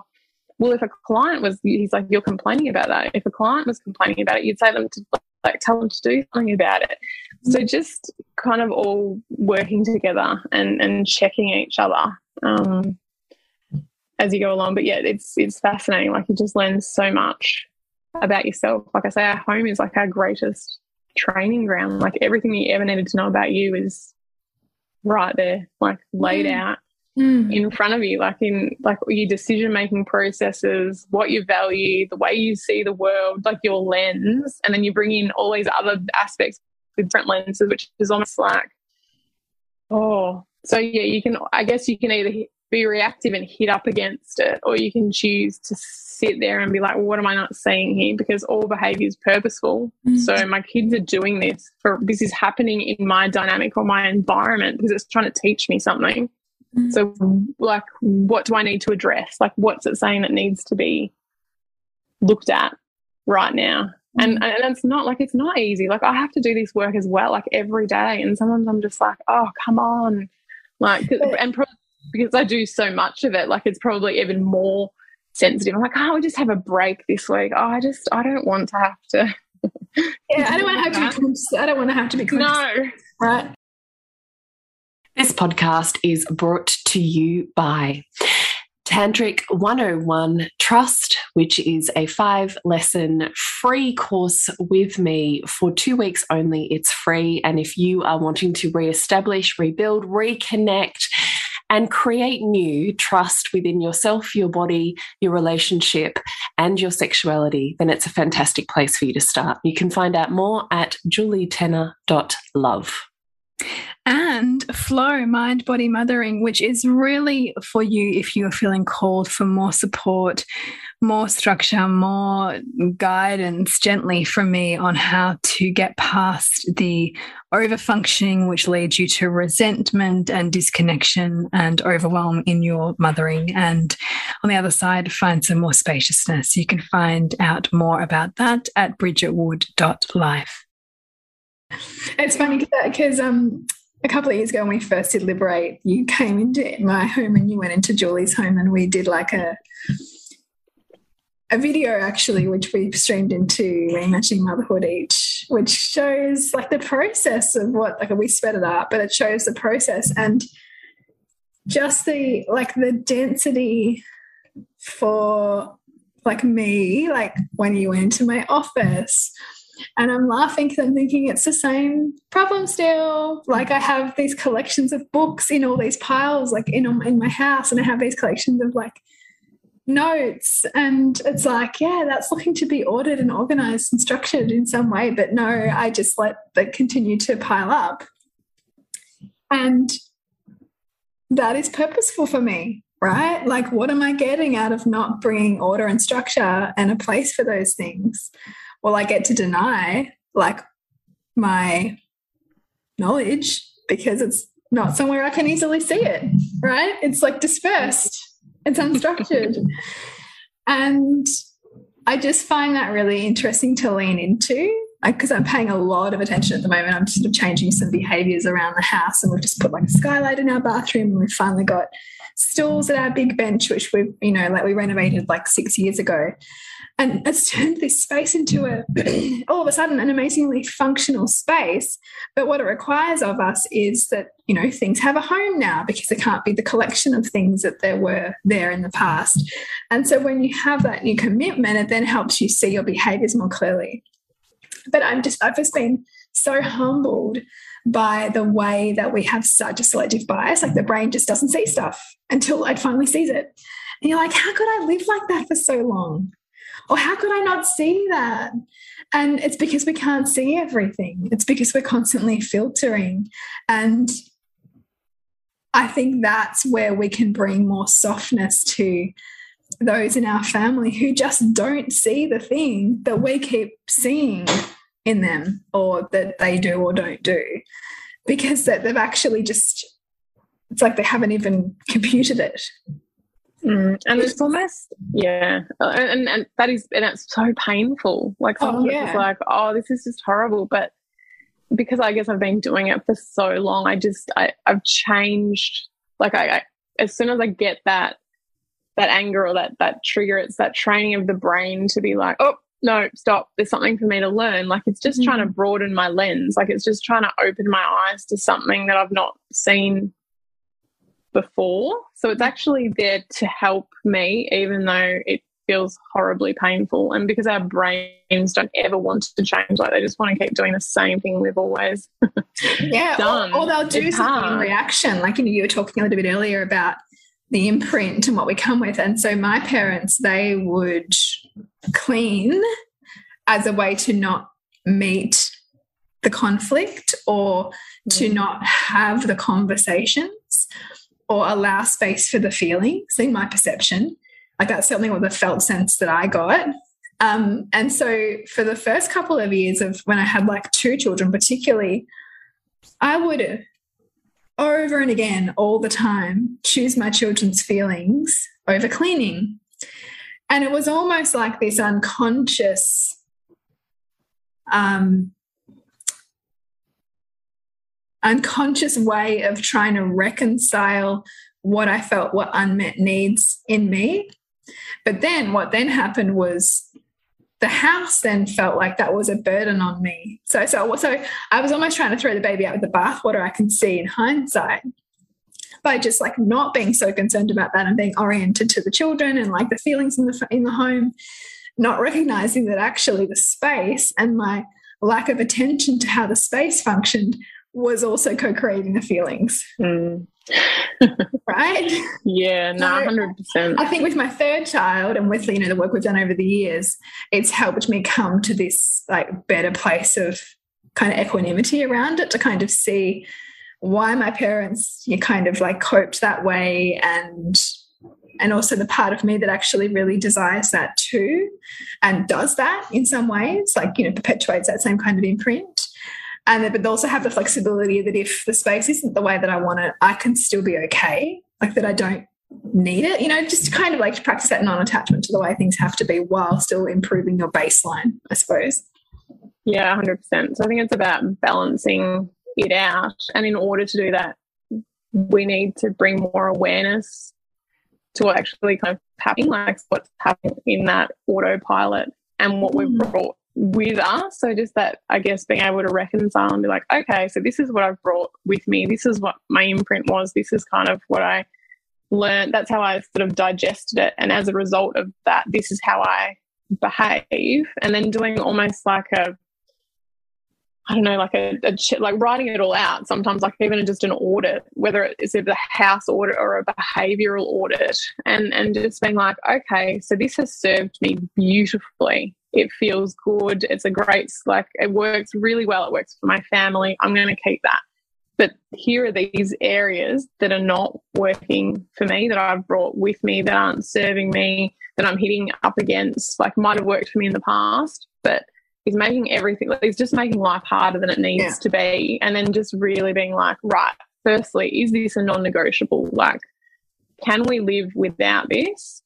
well, if a client was, he's like, you're complaining about that. If a client was complaining about it, you'd say them to like tell them to do something about it. So just kind of all working together and and checking each other um, as you go along. But yeah, it's it's fascinating. Like you just learn so much about yourself. Like I say, our home is like our greatest training ground. Like everything you ever needed to know about you is right there, like laid mm. out mm. in front of you, like in like your decision making processes, what you value, the way you see the world, like your lens, and then you bring in all these other aspects with different lenses, which is almost like, oh, so yeah, you can. I guess you can either be reactive and hit up against it, or you can choose to sit there and be like, well, what am I not seeing here? Because all behavior is purposeful. Mm-hmm. So my kids are doing this for this is happening in my dynamic or my environment because it's trying to teach me something. Mm-hmm. So, like, what do I need to address? Like, what's it saying that needs to be looked at right now? And, mm-hmm. and it's not like it's not easy. Like I have to do this work as well, like every day. And sometimes I'm just like, oh, come on, like, and because I do so much of it, like it's probably even more sensitive. I'm like, oh, we just have a break this week. Oh, I just, I don't want to have to. yeah, I don't want to have to be. I don't want to have to be. No, right. This podcast is brought to you by Tantric 101 Trust, which is a five lesson free course with me for two weeks only. It's free. And if you are wanting to re-establish, rebuild, reconnect, and create new trust within yourself, your body, your relationship, and your sexuality, then it's a fantastic place for you to start. You can find out more at julietenner.love and flow mind body mothering which is really for you if you're feeling called for more support more structure more guidance gently from me on how to get past the overfunctioning which leads you to resentment and disconnection and overwhelm in your mothering. And on the other side find some more spaciousness. You can find out more about that at bridgetwood.life it's funny because um, a couple of years ago when we first did Liberate, you came into my home and you went into Julie's home and we did like a a video actually, which we streamed into Reimagining Motherhood each, which shows like the process of what like we sped it up, but it shows the process and just the like the density for like me, like when you went to my office and I'm laughing because I'm thinking it's the same problem still. Like I have these collections of books in all these piles, like in in my house, and I have these collections of like notes, and it's like, yeah, that's looking to be ordered and organized and structured in some way, but no, I just let that continue to pile up, and that is purposeful for me right? Like, what am I getting out of not bringing order and structure and a place for those things? Well, I get to deny like my knowledge because it's not somewhere I can easily see it, right? It's like dispersed, it's unstructured. and I just find that really interesting to lean into because I'm paying a lot of attention at the moment. I'm sort of changing some behaviors around the house, and we've just put like a skylight in our bathroom, and we've finally got stools at our big bench, which we've, you know, like we renovated like six years ago and it's turned this space into a all of a sudden an amazingly functional space but what it requires of us is that you know things have a home now because it can't be the collection of things that there were there in the past and so when you have that new commitment it then helps you see your behaviors more clearly but i'm just i've just been so humbled by the way that we have such a selective bias. Like the brain just doesn't see stuff until it finally sees it. And you're like, how could I live like that for so long? Or how could I not see that? And it's because we can't see everything. It's because we're constantly filtering. And I think that's where we can bring more softness to those in our family who just don't see the thing that we keep seeing in them or that they do or don't do because that they've actually just it's like they haven't even computed it mm. and it's almost yeah and, and that is and it's so painful like oh, yeah. it's like oh this is just horrible but because i guess i've been doing it for so long i just I, i've changed like I, I as soon as i get that that anger or that that trigger it's that training of the brain to be like oh no stop there's something for me to learn like it's just mm-hmm. trying to mm-hmm. broaden my lens like it's just trying to open my eyes to something that i've not seen before so it's actually there to help me even though it feels horribly painful and because our brains don't ever want to change like they just want to keep doing the same thing we've always yeah done or, or they'll do it's something hard. in reaction like you know you were talking a little bit earlier about the imprint and what we come with. And so my parents, they would clean as a way to not meet the conflict or to mm. not have the conversations or allow space for the feelings in my perception. Like that's certainly what the felt sense that I got. Um, and so for the first couple of years of when I had like two children, particularly, I would over and again, all the time, choose my children's feelings over cleaning. And it was almost like this unconscious um, unconscious way of trying to reconcile what I felt were unmet needs in me. But then what then happened was the house then felt like that was a burden on me. So, so, so I was almost trying to throw the baby out with the bathwater. I can see in hindsight by just like not being so concerned about that and being oriented to the children and like the feelings in the in the home, not recognizing that actually the space and my lack of attention to how the space functioned was also co-creating the feelings. Mm. right? Yeah, no, hundred percent. I think with my third child and with you know the work we've done over the years, it's helped me come to this like better place of kind of equanimity around it to kind of see why my parents you kind of like coped that way and and also the part of me that actually really desires that too and does that in some ways like you know perpetuates that same kind of imprint and but they also have the flexibility that if the space isn't the way that I want it, I can still be okay. Like that I don't need it, you know, just to kind of like to practice that non-attachment to the way things have to be while still improving your baseline, I suppose. Yeah, hundred percent. So I think it's about balancing it out. And in order to do that, we need to bring more awareness to what actually kind of happening, like what's happening in that autopilot and what we've mm. brought with us. So just that, I guess, being able to reconcile and be like, okay, so this is what I've brought with me. This is what my imprint was. This is kind of what I learned. That's how I sort of digested it. And as a result of that, this is how I behave. And then doing almost like a, I don't know, like a, a like writing it all out. Sometimes, like even just an audit, whether it's a house audit or a behavioural audit, and and just being like, okay, so this has served me beautifully it feels good. It's a great, like, it works really well. It works for my family. I'm going to keep that. But here are these areas that are not working for me, that I've brought with me, that aren't serving me, that I'm hitting up against, like, might have worked for me in the past, but he's making everything, like, he's just making life harder than it needs yeah. to be. And then just really being like, right, firstly, is this a non negotiable? Like, can we live without this?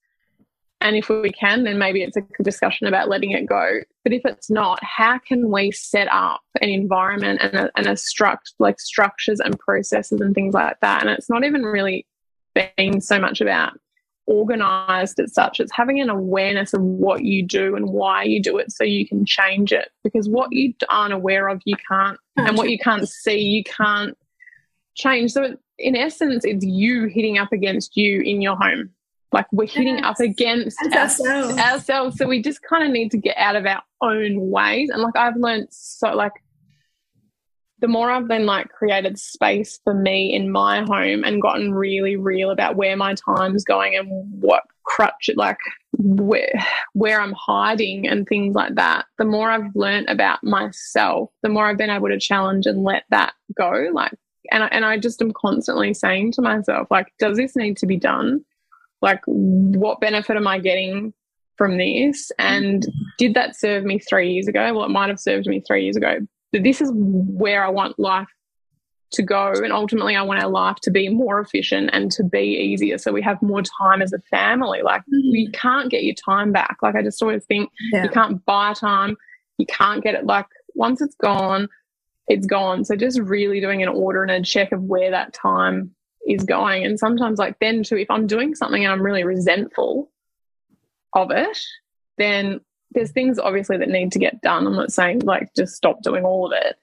And if we can, then maybe it's a discussion about letting it go. But if it's not, how can we set up an environment and a, and a struct like structures and processes and things like that? And it's not even really being so much about organized as such. It's having an awareness of what you do and why you do it so you can change it. Because what you aren't aware of, you can't, and what you can't see, you can't change. So, in essence, it's you hitting up against you in your home like we're hitting yes. up against ourselves. ourselves. So we just kind of need to get out of our own ways. And like I've learned so like the more I've then like created space for me in my home and gotten really real about where my time's going and what crutch it like where where I'm hiding and things like that, the more I've learned about myself, the more I've been able to challenge and let that go. Like and I, and I just am constantly saying to myself, like, does this need to be done? Like, what benefit am I getting from this? And did that serve me three years ago? Well, it might have served me three years ago, But this is where I want life to go. And ultimately, I want our life to be more efficient and to be easier. So we have more time as a family. Like, mm. you can't get your time back. Like, I just always think yeah. you can't buy time. You can't get it. Like, once it's gone, it's gone. So just really doing an order and a check of where that time is going. And sometimes, like, then too, if I'm doing something and I'm really resentful of it, then there's things obviously that need to get done. I'm not saying like just stop doing all of it,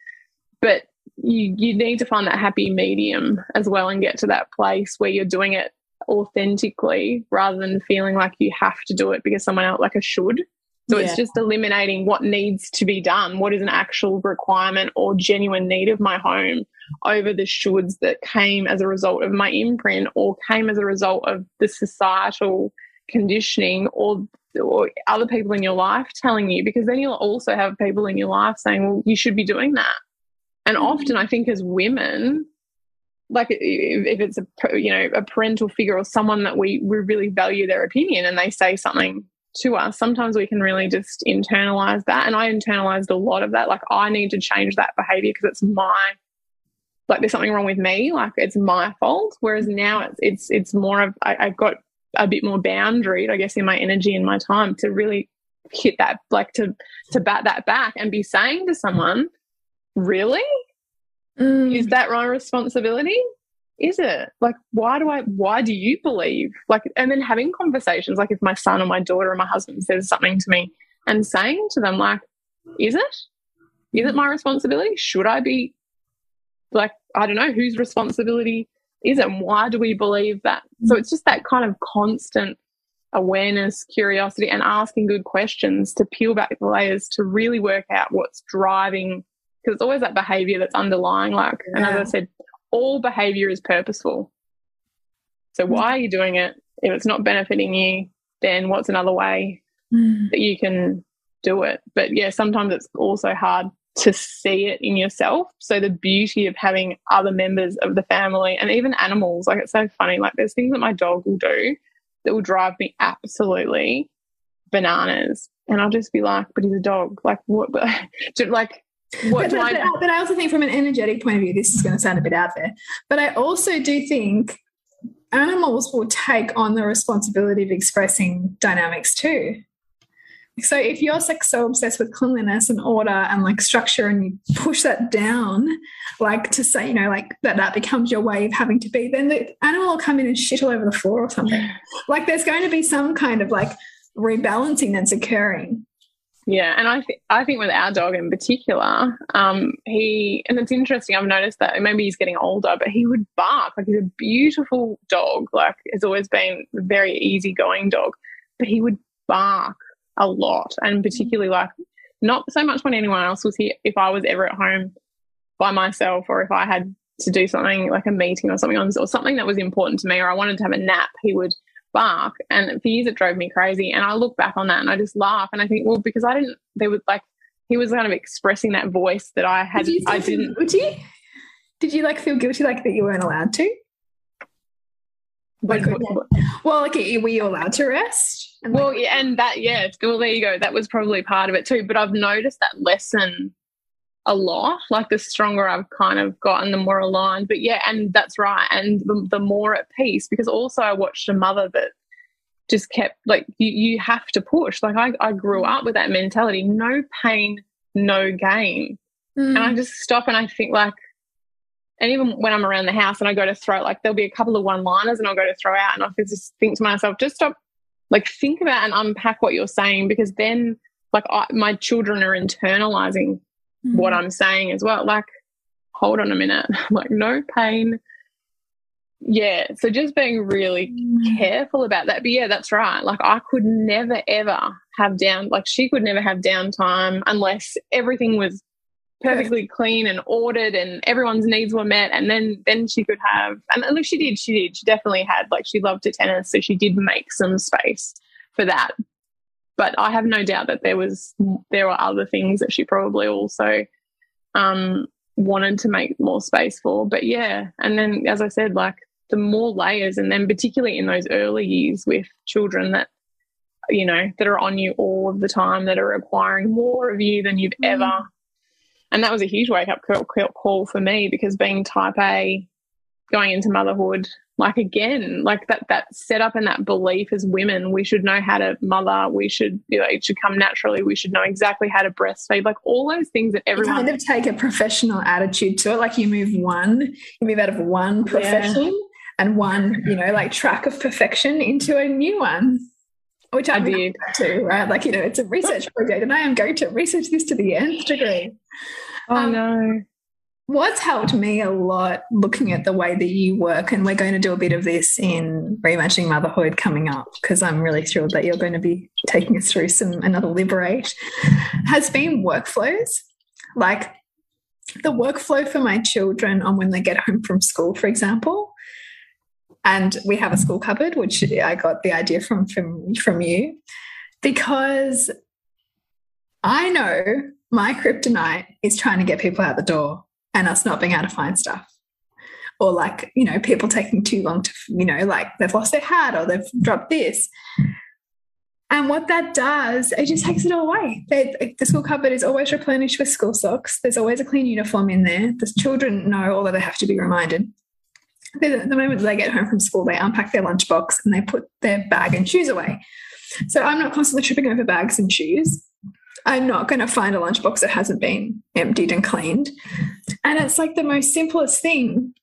but you you need to find that happy medium as well and get to that place where you're doing it authentically rather than feeling like you have to do it because someone else like a should. So yeah. it's just eliminating what needs to be done, what is an actual requirement or genuine need of my home over the shoulds that came as a result of my imprint or came as a result of the societal conditioning or or other people in your life telling you because then you'll also have people in your life saying well you should be doing that. And mm-hmm. often i think as women like if it's a you know a parental figure or someone that we we really value their opinion and they say something to us sometimes we can really just internalize that. And i internalized a lot of that. Like i need to change that behavior because it's my like there's something wrong with me like it's my fault whereas now it's it's it's more of I, i've got a bit more boundaried, I guess, in my energy and my time to really hit that, like to to bat that back and be saying to someone, "Really, mm. is that my responsibility? Is it like why do I? Why do you believe like?" And then having conversations, like if my son or my daughter or my husband says something to me, and saying to them, like, "Is it? Is it my responsibility? Should I be like I don't know whose responsibility?" is it? And why do we believe that? So it's just that kind of constant awareness, curiosity, and asking good questions to peel back the layers to really work out what's driving. Because it's always that behavior that's underlying. Like, yeah. and as I said, all behavior is purposeful. So mm. why are you doing it? If it's not benefiting you, then what's another way mm. that you can do it? But yeah, sometimes it's also hard to see it in yourself. So the beauty of having other members of the family and even animals, like it's so funny. Like there's things that my dog will do that will drive me absolutely bananas. And I'll just be like, but he's a dog. Like what like what but, I, but I also think from an energetic point of view, this is going to sound a bit out there. But I also do think animals will take on the responsibility of expressing dynamics too. So if you're like so obsessed with cleanliness and order and like structure and you push that down, like to say, you know, like that that becomes your way of having to be, then the animal will come in and shit all over the floor or something. Like there's going to be some kind of like rebalancing that's occurring. Yeah, and I th- I think with our dog in particular, um, he and it's interesting. I've noticed that maybe he's getting older, but he would bark like he's a beautiful dog. Like has always been a very easygoing dog, but he would bark a lot, and mm-hmm. particularly like not so much when anyone else was here. If I was ever at home by myself, or if I had to do something like a meeting or something on or something that was important to me, or I wanted to have a nap, he would bark. And for years it drove me crazy. And I look back on that and I just laugh and I think, well, because I didn't. There was like he was kind of expressing that voice that I had. Did I didn't. Guilty? Did you like feel guilty like that you weren't allowed to? Like, well, like, were you allowed to rest? And well, like, yeah, and that, yeah, well, there you go. That was probably part of it too. But I've noticed that lesson a lot. Like, the stronger I've kind of gotten, the more aligned. But yeah, and that's right. And the, the more at peace, because also I watched a mother that just kept, like, you, you have to push. Like, I, I grew up with that mentality no pain, no gain. Mm. And I just stop and I think, like, and even when I'm around the house and I go to throw, like there'll be a couple of one liners and I'll go to throw out and I just think to myself, just stop, like think about and unpack what you're saying because then like I, my children are internalizing mm-hmm. what I'm saying as well. Like, hold on a minute, like no pain. Yeah. So just being really mm-hmm. careful about that. But yeah, that's right. Like I could never ever have down, like she could never have downtime unless everything was perfectly clean and ordered and everyone's needs were met and then then she could have and look she did she did. She definitely had like she loved to tennis so she did make some space for that. But i have no doubt that there was there were other things that she probably also um wanted to make more space for. But yeah and then as i said like the more layers and then particularly in those early years with children that you know that are on you all of the time that are requiring more of you than you've mm. ever and that was a huge wake up call for me because being type A, going into motherhood, like again, like that that setup and that belief as women, we should know how to mother, we should you know, it should come naturally, we should know exactly how to breastfeed, like all those things that everyone you kind of take a professional attitude to it. Like you move one, you move out of one profession yeah. and one, you know, like track of perfection into a new one which I, I did too, right? Like, you know, it's a research project and I am going to research this to the nth degree. Oh, um, no. What's helped me a lot looking at the way that you work, and we're going to do a bit of this in Reimagining Motherhood coming up because I'm really thrilled that you're going to be taking us through some another liberate, has been workflows. Like the workflow for my children on when they get home from school, for example, and we have a school cupboard, which I got the idea from from from you, because I know my kryptonite is trying to get people out the door and us not being able to find stuff. Or like, you know, people taking too long to, you know, like they've lost their hat or they've dropped this. And what that does, it just takes it all away. They, the school cupboard is always replenished with school socks. There's always a clean uniform in there. The children know, although they have to be reminded, the, the moment they get home from school, they unpack their lunchbox and they put their bag and shoes away. So I'm not constantly tripping over bags and shoes. I'm not going to find a lunchbox that hasn't been emptied and cleaned. And it's like the most simplest thing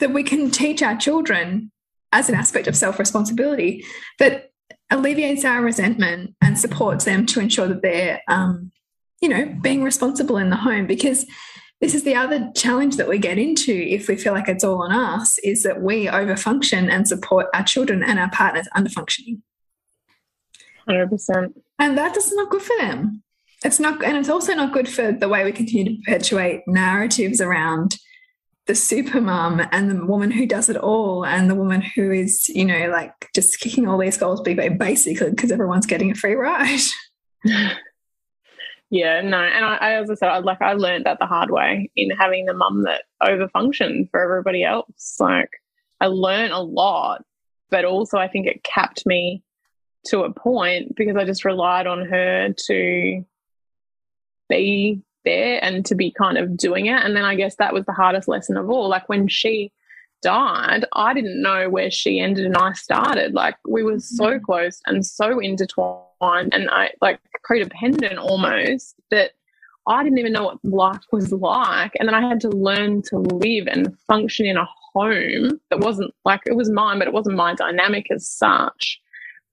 that we can teach our children as an aspect of self responsibility that alleviates our resentment and supports them to ensure that they're, um, you know, being responsible in the home. Because this is the other challenge that we get into if we feel like it's all on us is that we overfunction and support our children and our partners underfunctioning. 100%. And that is not good for them. It's not, and it's also not good for the way we continue to perpetuate narratives around the super mom and the woman who does it all and the woman who is, you know, like just kicking all these goals basically because everyone's getting a free ride. Yeah, no, and I, I as I said, I, like I learned that the hard way in having the mum that overfunctioned for everybody else. Like I learned a lot, but also I think it capped me to a point because I just relied on her to be there and to be kind of doing it. And then I guess that was the hardest lesson of all. Like when she died, I didn't know where she ended and I started. Like we were so mm-hmm. close and so intertwined and I like codependent almost that I didn't even know what life was like. And then I had to learn to live and function in a home that wasn't like it was mine, but it wasn't my dynamic as such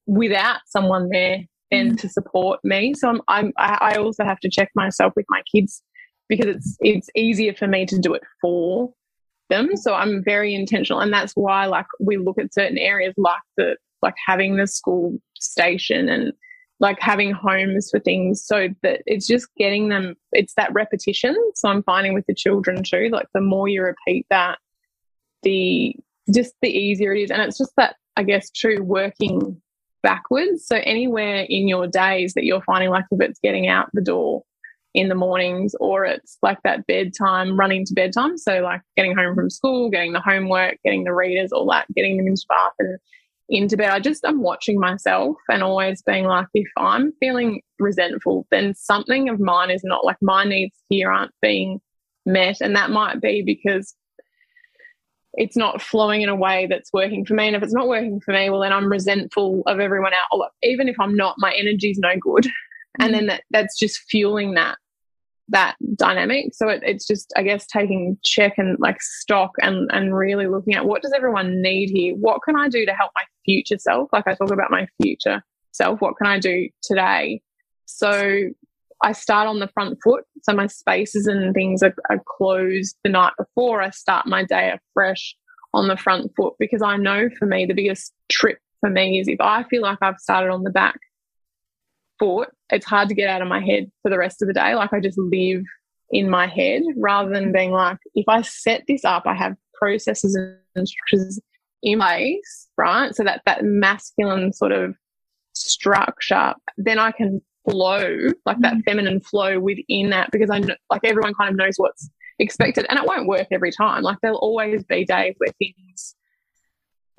without someone there then mm. to support me. So I'm, I'm, I also have to check myself with my kids because it's it's easier for me to do it for them. So I'm very intentional, and that's why like we look at certain areas like the like having the school station and like having homes for things so that it's just getting them it's that repetition. So i'm finding with the children too like the more you repeat that the just the easier it is. And it's just that i guess true working backwards. So anywhere in your days that you're finding like if it's getting out the door in the mornings or it's like that bedtime running to bedtime. So like getting home from school getting the homework getting the readers all that getting them into bath and into bed, I just I'm watching myself and always being like, if I'm feeling resentful, then something of mine is not like my needs here aren't being met. And that might be because it's not flowing in a way that's working for me. And if it's not working for me, well, then I'm resentful of everyone else. Even if I'm not, my energy's no good. Mm-hmm. And then that, that's just fueling that that dynamic. So it, it's just, I guess, taking check and like stock and, and really looking at what does everyone need here? What can I do to help my future self? Like I talk about my future self. What can I do today? So I start on the front foot. So my spaces and things are, are closed the night before. I start my day afresh on the front foot because I know for me, the biggest trip for me is if I feel like I've started on the back foot, it's hard to get out of my head for the rest of the day. Like I just live in my head rather than being like, if I set this up, I have processes and structures in place, right? So that that masculine sort of structure, then I can flow like that mm. feminine flow within that because I know, like everyone kind of knows what's expected and it won't work every time. Like there'll always be days where things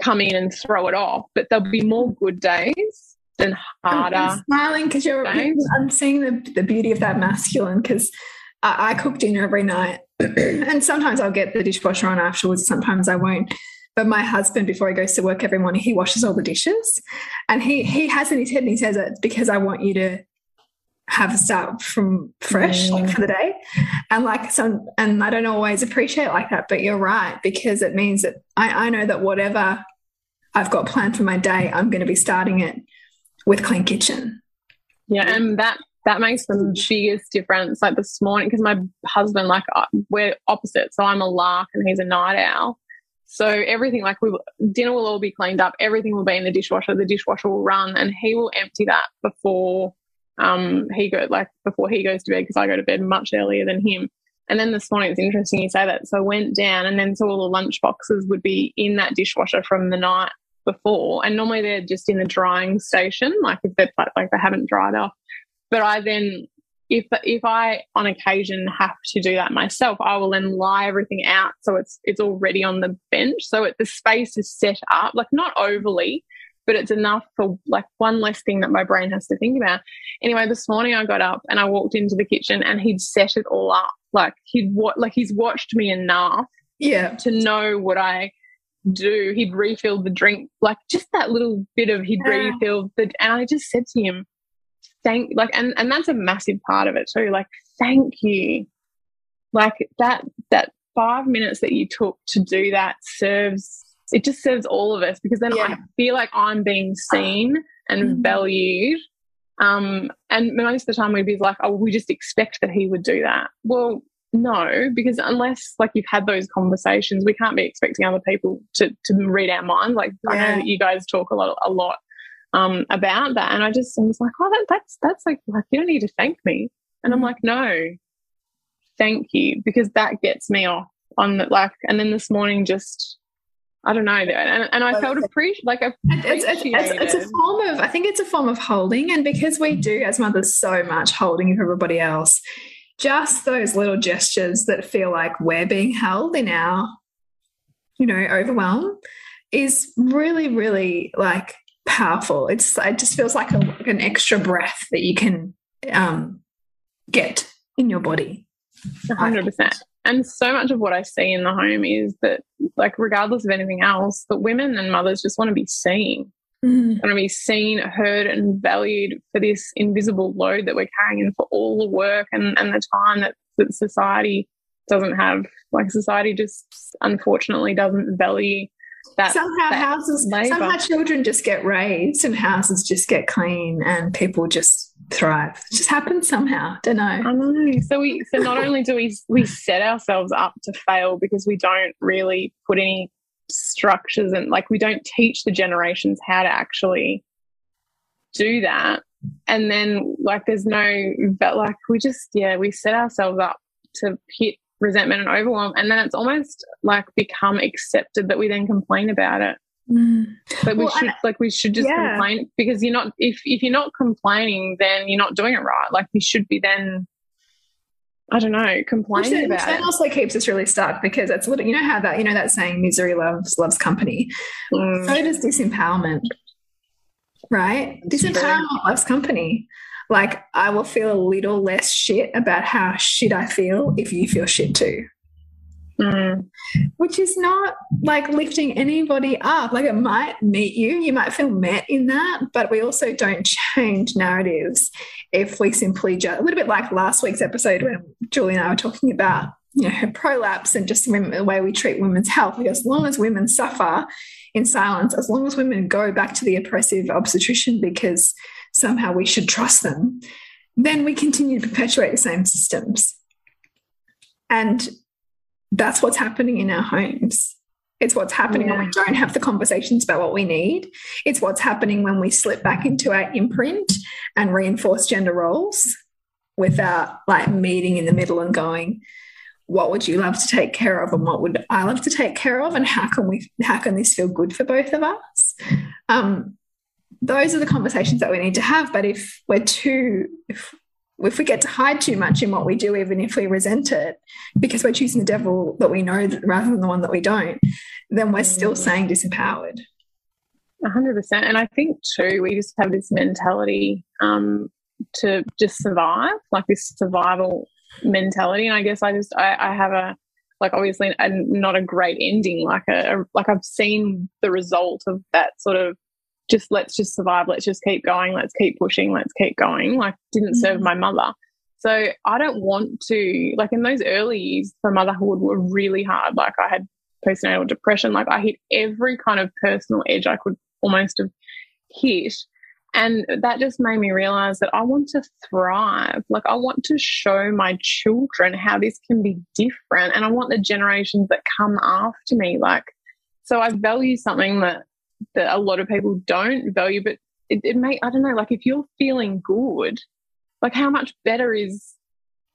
come in and throw it off, but there'll be more good days than harder. I'm smiling because you're, I'm seeing the, the beauty of that masculine because I, I cook dinner every night and sometimes I'll get the dishwasher on afterwards, sometimes I won't. But my husband, before he goes to work every morning, he washes all the dishes. And he he has in his head and he says it because I want you to have a start from fresh mm. like for the day and like some and i don't always appreciate like that but you're right because it means that I, I know that whatever i've got planned for my day i'm going to be starting it with clean kitchen yeah and that that makes the biggest difference like this morning because my husband like uh, we're opposite so i'm a lark and he's a night owl so everything like we dinner will all be cleaned up everything will be in the dishwasher the dishwasher will run and he will empty that before um, he go like before he goes to bed because I go to bed much earlier than him. And then this morning, it's interesting you say that. So I went down, and then so all the lunch boxes would be in that dishwasher from the night before, and normally they're just in the drying station, like if they're like they haven't dried off. But I then, if if I on occasion have to do that myself, I will then lie everything out so it's it's already on the bench, so it, the space is set up, like not overly, but it's enough for like one less thing that my brain has to think about. Anyway, this morning I got up and I walked into the kitchen and he'd set it all up. Like he'd what like he's watched me enough yeah to know what I do. He'd refill the drink, like just that little bit of he'd yeah. refilled the and I just said to him, thank like and, and that's a massive part of it too. Like, thank you. Like that that five minutes that you took to do that serves it just serves all of us because then yeah. I feel like I'm being seen and mm-hmm. valued. Um, and most of the time we'd be like, oh, we just expect that he would do that. Well, no, because unless like you've had those conversations, we can't be expecting other people to to read our minds. Like yeah. I know that you guys talk a lot a lot um, about that, and I just I was like, oh, that, that's that's like like you don't need to thank me, and I'm mm-hmm. like, no, thank you, because that gets me off on the like. And then this morning, just I don't know, and, and I felt appreciated. Like it's, it's, it's, it's, a form of. I think it's a form of holding, and because we do as mothers so much holding of everybody else, just those little gestures that feel like we're being held in our, you know, overwhelm, is really, really like powerful. It's it just feels like, a, an extra breath that you can um, get in your body. Hundred percent. And so much of what I see in the home is that, like, regardless of anything else, that women and mothers just want to be seen. Mm. Want to be seen, heard, and valued for this invisible load that we're carrying and for all the work and, and the time that, that society doesn't have. Like, society just unfortunately doesn't value that, somehow that houses labor. somehow children just get raised and houses just get clean and people just thrive it just happens somehow don't know I know so we so not only do we we set ourselves up to fail because we don't really put any structures and like we don't teach the generations how to actually do that and then like there's no but like we just yeah we set ourselves up to hit resentment and overwhelm and then it's almost like become accepted that we then complain about it mm. but we well, should like we should just yeah. complain because you're not if if you're not complaining then you're not doing it right like you should be then I don't know, complaining about that also keeps us really stuck because it's what, you know how that you know that saying misery loves loves company. Mm. So does disempowerment, right? That's disempowerment true. loves company. Like, I will feel a little less shit about how shit I feel if you feel shit too. Mm. Which is not like lifting anybody up. Like, it might meet you, you might feel met in that, but we also don't change narratives if we simply just a little bit like last week's episode when Julie and I were talking about you know, her prolapse and just the way we treat women's health. As long as women suffer in silence, as long as women go back to the oppressive obstetrician because somehow we should trust them, then we continue to perpetuate the same systems. And that's what's happening in our homes. It's what's happening yeah. when we don't have the conversations about what we need. It's what's happening when we slip back into our imprint and reinforce gender roles. without like meeting in the middle and going, what would you love to take care of and what would I love to take care of and how can we how can this feel good for both of us? Um, those are the conversations that we need to have. But if we're too if if we get to hide too much in what we do, even if we resent it, because we're choosing the devil that we know rather than the one that we don't, then we're still saying disempowered. 100%. And I think, too, we just have this mentality um, to just survive, like this survival mentality. And I guess I just, I, I have a, like obviously a, not a great ending, like a, a, like I've seen the result of that sort of just let's just survive, let's just keep going, let's keep pushing, let's keep going. Like didn't serve mm. my mother. So I don't want to like in those early years for motherhood were really hard. Like I had postnatal depression, like I hit every kind of personal edge I could almost have hit. And that just made me realize that I want to thrive. Like, I want to show my children how this can be different. And I want the generations that come after me. Like, so I value something that, that a lot of people don't value, but it, it may, I don't know, like, if you're feeling good, like, how much better is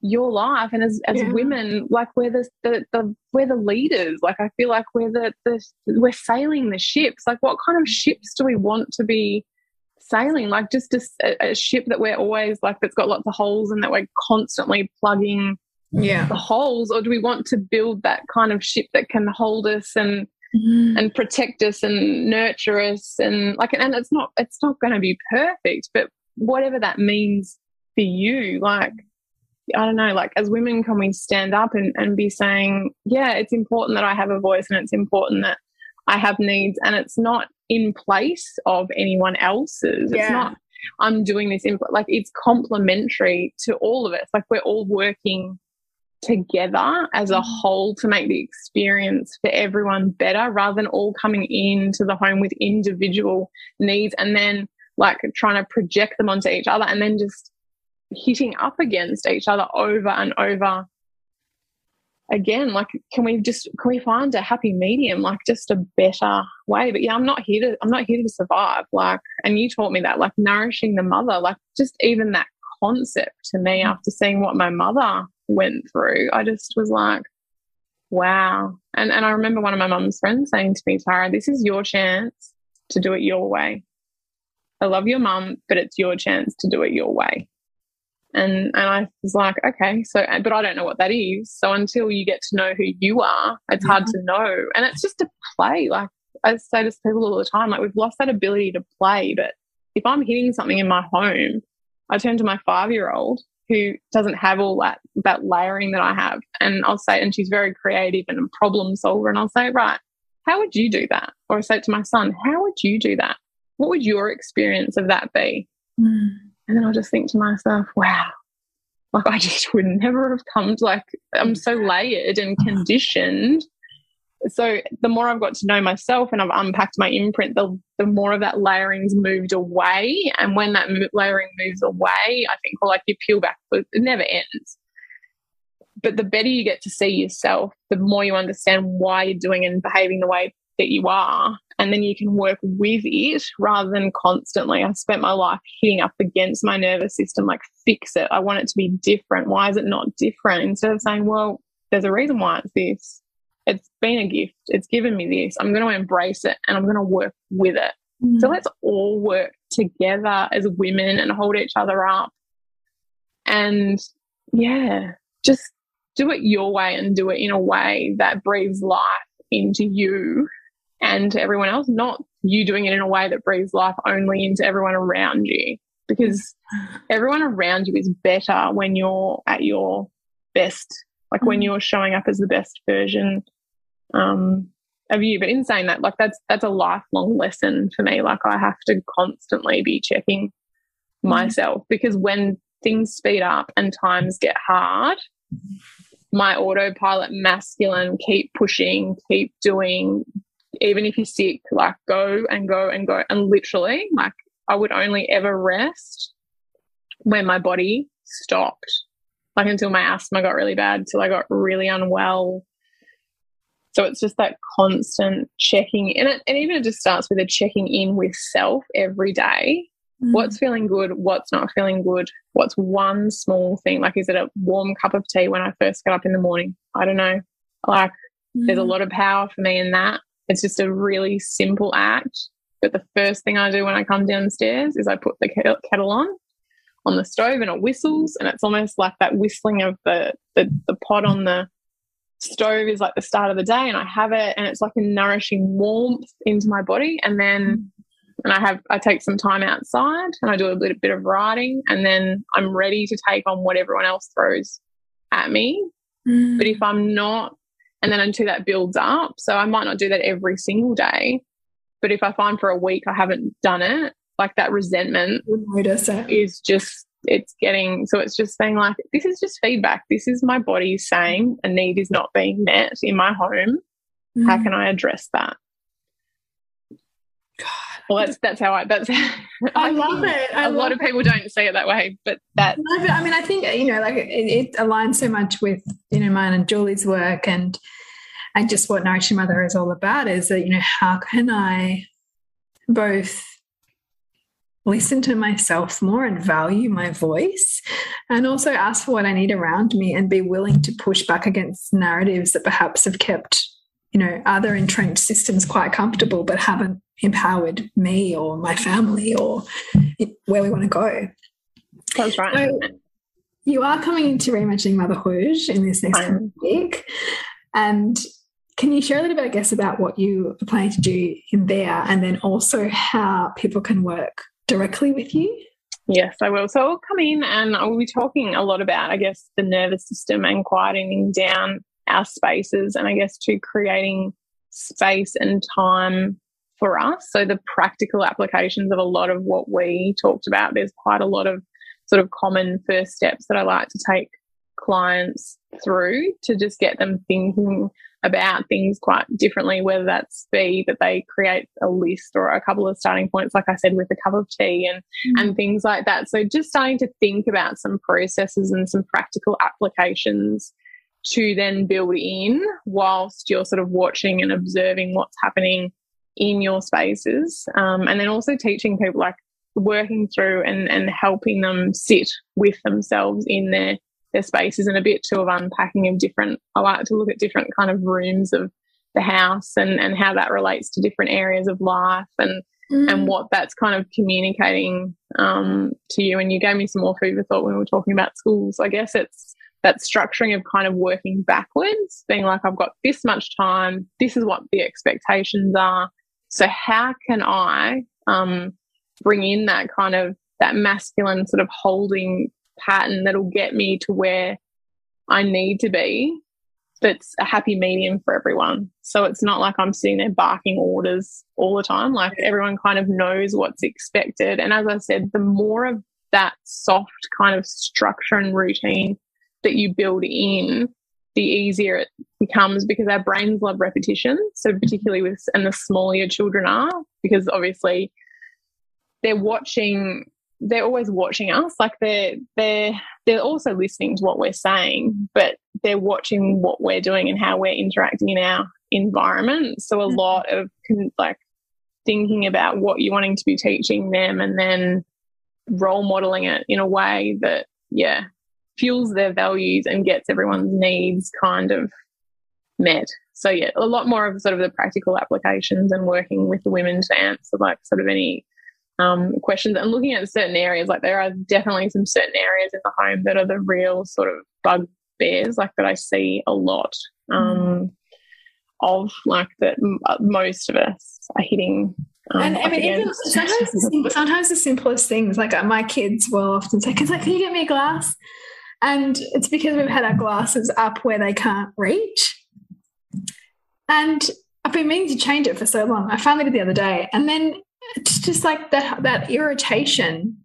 your life? And as, as yeah. women like we're the, the, the we're the leaders. Like i feel like we're the, the we're sailing the ships. Like what kind of ships do we want to be sailing? Like just a, a ship that we're always like that's got lots of holes and that we're constantly plugging yeah. the holes? Or do we want to build that kind of ship that can hold us and mm. and protect us and nurture us and like and it's not it's not going to be perfect but whatever that means for you like I don't know, like as women, can we stand up and, and be saying, yeah, it's important that I have a voice and it's important that I have needs and it's not in place of anyone else's. Yeah. It's not, I'm doing this in, like it's complementary to all of us. Like we're all working together as a mm. whole to make the experience for everyone better rather than all coming into the home with individual needs and then like trying to project them onto each other and then just hitting up against each other over and over again like can we just can we find a happy medium like just a better way but yeah i'm not here to i'm not here to survive like and you taught me that like nourishing the mother like just even that concept to me mm. after seeing what my mother went through i just was like wow and and i remember one of my mum's friends saying to me tara this is your chance to do it your way i love your mum but it's your chance to do it your way and, and I was like, okay, so, but I don't know what that is. So until you get to know who you are, it's yeah. hard mm-hmm. to know. And it's just a play. Like I say to people all the time, like we've lost that ability to play. But if I'm hitting something in my home, I turn to my five year old who doesn't have all that, that layering that I have. And I'll say, and she's very creative and a problem solver. And I'll say, right, how would you do that? Or I say to my son, how would you do that? What would your experience of that be? Mm. And then I'll just think to myself, wow, like I just would never have come to like, I'm so layered and conditioned. So the more I've got to know myself and I've unpacked my imprint, the, the more of that layering's moved away. And when that layering moves away, I think, well, like you peel back, but it never ends. But the better you get to see yourself, the more you understand why you're doing and behaving the way that you are and then you can work with it rather than constantly. I spent my life hitting up against my nervous system, like fix it. I want it to be different. Why is it not different? Instead of saying, well, there's a reason why it's this. It's been a gift. It's given me this. I'm going to embrace it and I'm going to work with it. Mm. So let's all work together as women and hold each other up. And yeah, just do it your way and do it in a way that breathes life into you and to everyone else, not you doing it in a way that breathes life only into everyone around you. Because everyone around you is better when you're at your best, like when mm. you're showing up as the best version um, of you. But in saying that, like that's that's a lifelong lesson for me. Like I have to constantly be checking mm. myself because when things speed up and times get hard, my autopilot masculine keep pushing, keep doing, even if you're sick, like go and go and go. And literally, like I would only ever rest when my body stopped, like until my asthma got really bad, till I got really unwell. So it's just that constant checking, and it, and even it just starts with a checking in with self every day Mm. What's feeling good? What's not feeling good? What's one small thing? Like, is it a warm cup of tea when I first get up in the morning? I don't know. Like, mm. there's a mm. lot of power for me in that. It's just a really simple act. But the first thing I do when I come downstairs is I put the kettle on on the stove and it whistles and it's almost like that whistling of the, the, the pot on the stove is like the start of the day and I have it and it's like a nourishing warmth into my body and then and I have I take some time outside and I do a little bit of writing and then I'm ready to take on what everyone else throws at me. Mm. But if I'm not and then until that builds up, so I might not do that every single day. But if I find for a week I haven't done it, like that resentment notice is just it's getting so it's just saying like this is just feedback. This is my body saying a need is not being met in my home. Mm. how can i address that? God. well that's that's how i that's i, I love it. I a lot of people don't say it that way but that but i mean i think you know like it, it aligns so much with you know mine and julie's work and and just what nourishing mother is all about is that you know how can i both listen to myself more and value my voice and also ask for what I need around me and be willing to push back against narratives that perhaps have kept you know other entrenched systems quite comfortable but haven't empowered me or my family or where we want to go. That's right. So you are coming into reimagining motherhood in this next week and can you share a little bit, I guess, about what you are planning to do in there and then also how people can work directly with you? Yes, I will. So I'll come in and I will be talking a lot about, I guess, the nervous system and quieting down our spaces and I guess to creating space and time for us. So the practical applications of a lot of what we talked about, there's quite a lot of sort of common first steps that I like to take clients through to just get them thinking about things quite differently, whether that's be that they create a list or a couple of starting points, like I said, with a cup of tea and, mm. and things like that. So just starting to think about some processes and some practical applications to then build in whilst you're sort of watching and observing what's happening in your spaces. Um, and then also teaching people like working through and, and helping them sit with themselves in their their spaces and a bit too of unpacking of different I like to look at different kind of rooms of the house and, and how that relates to different areas of life and mm. and what that's kind of communicating um, to you. And you gave me some more food for thought when we were talking about schools. I guess it's that structuring of kind of working backwards, being like, I've got this much time, this is what the expectations are. So how can I um, bring in that kind of that masculine sort of holding pattern that'll get me to where I need to be that's a happy medium for everyone. So it's not like I'm sitting there barking orders all the time. Like everyone kind of knows what's expected. And as I said, the more of that soft kind of structure and routine that you build in, the easier it becomes because our brains love repetition. So particularly with and the smaller your children are, because obviously they're watching they're always watching us like they're they're they're also listening to what we're saying but they're watching what we're doing and how we're interacting in our environment so a mm-hmm. lot of like thinking about what you're wanting to be teaching them and then role modeling it in a way that yeah fuels their values and gets everyone's needs kind of met so yeah a lot more of sort of the practical applications and working with the women to answer like sort of any um, questions and looking at certain areas. Like there are definitely some certain areas in the home that are the real sort of bugbears, like that I see a lot um, mm. of, like that uh, most of us are hitting. Um, and I mean, even sometimes, the, sometimes the simplest things, like uh, my kids will often say, "Can you get me a glass?" And it's because we've had our glasses up where they can't reach. And I've been meaning to change it for so long. I finally did the other day, and then it's just like that that irritation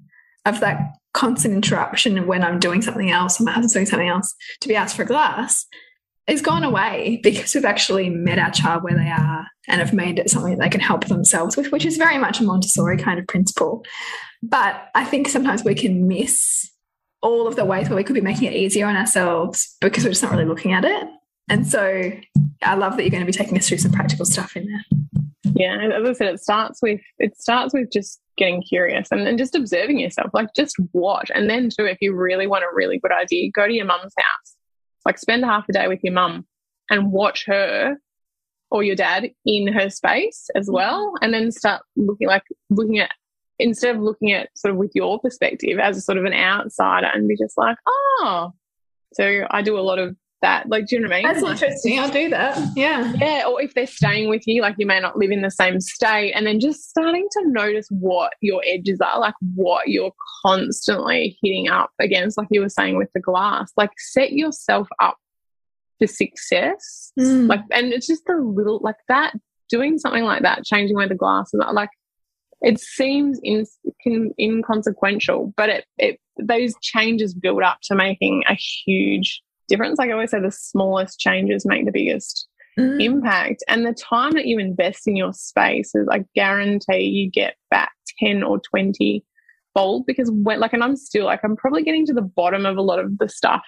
of that constant interruption when I'm doing something else or my husband's doing something else to be asked for a glass is gone away because we've actually met our child where they are and have made it something they can help themselves with, which is very much a Montessori kind of principle. But I think sometimes we can miss all of the ways where we could be making it easier on ourselves because we're just not really looking at it. And so I love that you're going to be taking us through some practical stuff in there. Yeah, as I said, it starts with it starts with just getting curious and, and just observing yourself. Like just watch, and then too, if you really want a really good idea, go to your mum's house. Like spend half a day with your mum and watch her or your dad in her space as mm-hmm. well, and then start looking like looking at instead of looking at sort of with your perspective as a sort of an outsider and be just like, oh. So I do a lot of that. Like, do you know what I mean? That's like, interesting. I'll do that. Yeah. Yeah. Or if they're staying with you, like you may not live in the same state, and then just starting to notice what your edges are, like what you're constantly hitting up against, like you were saying with the glass. Like, set yourself up for success. Mm. Like, and it's just a little like that, doing something like that, changing where the glass is, like, it seems in, inconsequential, but it, it those changes build up to making a huge difference. Like I always say, the smallest changes make the biggest mm. impact. And the time that you invest in your space is, I guarantee you get back 10 or 20 fold because when, like, and I'm still like, I'm probably getting to the bottom of a lot of the stuff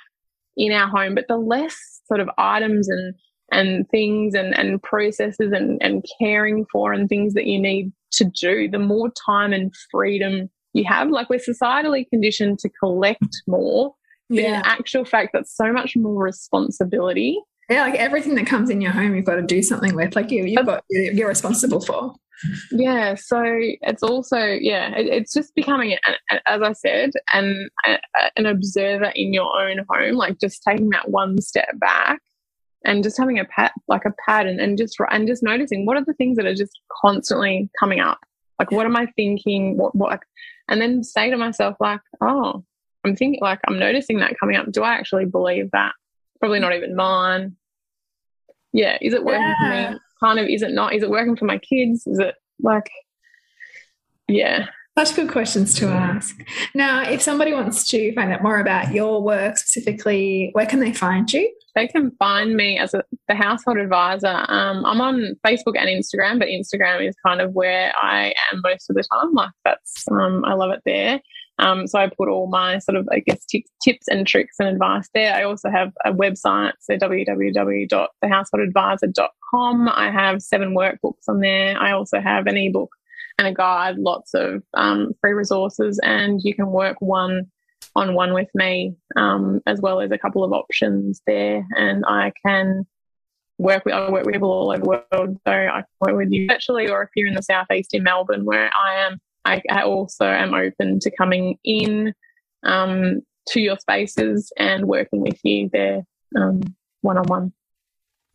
in our home, but the less sort of items and and things and, and processes and, and caring for and things that you need to do, the more time and freedom you have. Like we're societally conditioned to collect more yeah. in actual fact, that's so much more responsibility. Yeah, like everything that comes in your home, you've got to do something with. Like you, you've got you're responsible for. Yeah, so it's also yeah, it, it's just becoming, as I said, an an observer in your own home, like just taking that one step back and just having a pat like a and, and just and just noticing what are the things that are just constantly coming up like what am i thinking what what and then say to myself like oh I'm thinking like I'm noticing that coming up. Do I actually believe that? Probably not even mine. Yeah, is it working yeah. for me? Kind of. Is it not? Is it working for my kids? Is it like? Yeah. Such good questions to ask. Now, if somebody wants to find out more about your work specifically, where can they find you? They can find me as a, the household advisor. Um, I'm on Facebook and Instagram, but Instagram is kind of where I am most of the time. Like that's, um, I love it there. Um, so I put all my sort of, I guess, t- tips and tricks and advice there. I also have a website, so www.thehouseholdadvisor.com. I have seven workbooks on there. I also have an ebook and a guide, lots of um, free resources, and you can work one on one with me, um, as well as a couple of options there. And I can work with, I work with people all over the world. So I can work with you virtually, or if you're in the southeast in Melbourne, where I am, I, I also am open to coming in um, to your spaces and working with you there one on one.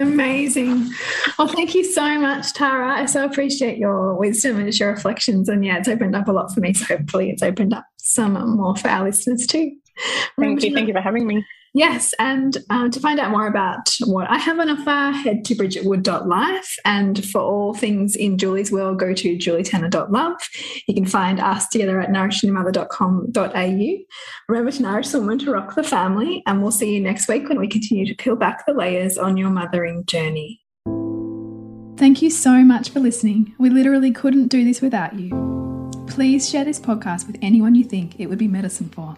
Amazing. Well, thank you so much, Tara. I so appreciate your wisdom and your reflections. And yeah, it's opened up a lot for me. So hopefully, it's opened up some more for our listeners too. Thank you. Thank you for having me. Yes, and um, to find out more about what I have on offer, head to bridgetwood.life. And for all things in Julie's world, go to julietenner.love. You can find us together at nourishingmother.com.au. Remember to nourish someone to rock the family, and we'll see you next week when we continue to peel back the layers on your mothering journey. Thank you so much for listening. We literally couldn't do this without you. Please share this podcast with anyone you think it would be medicine for.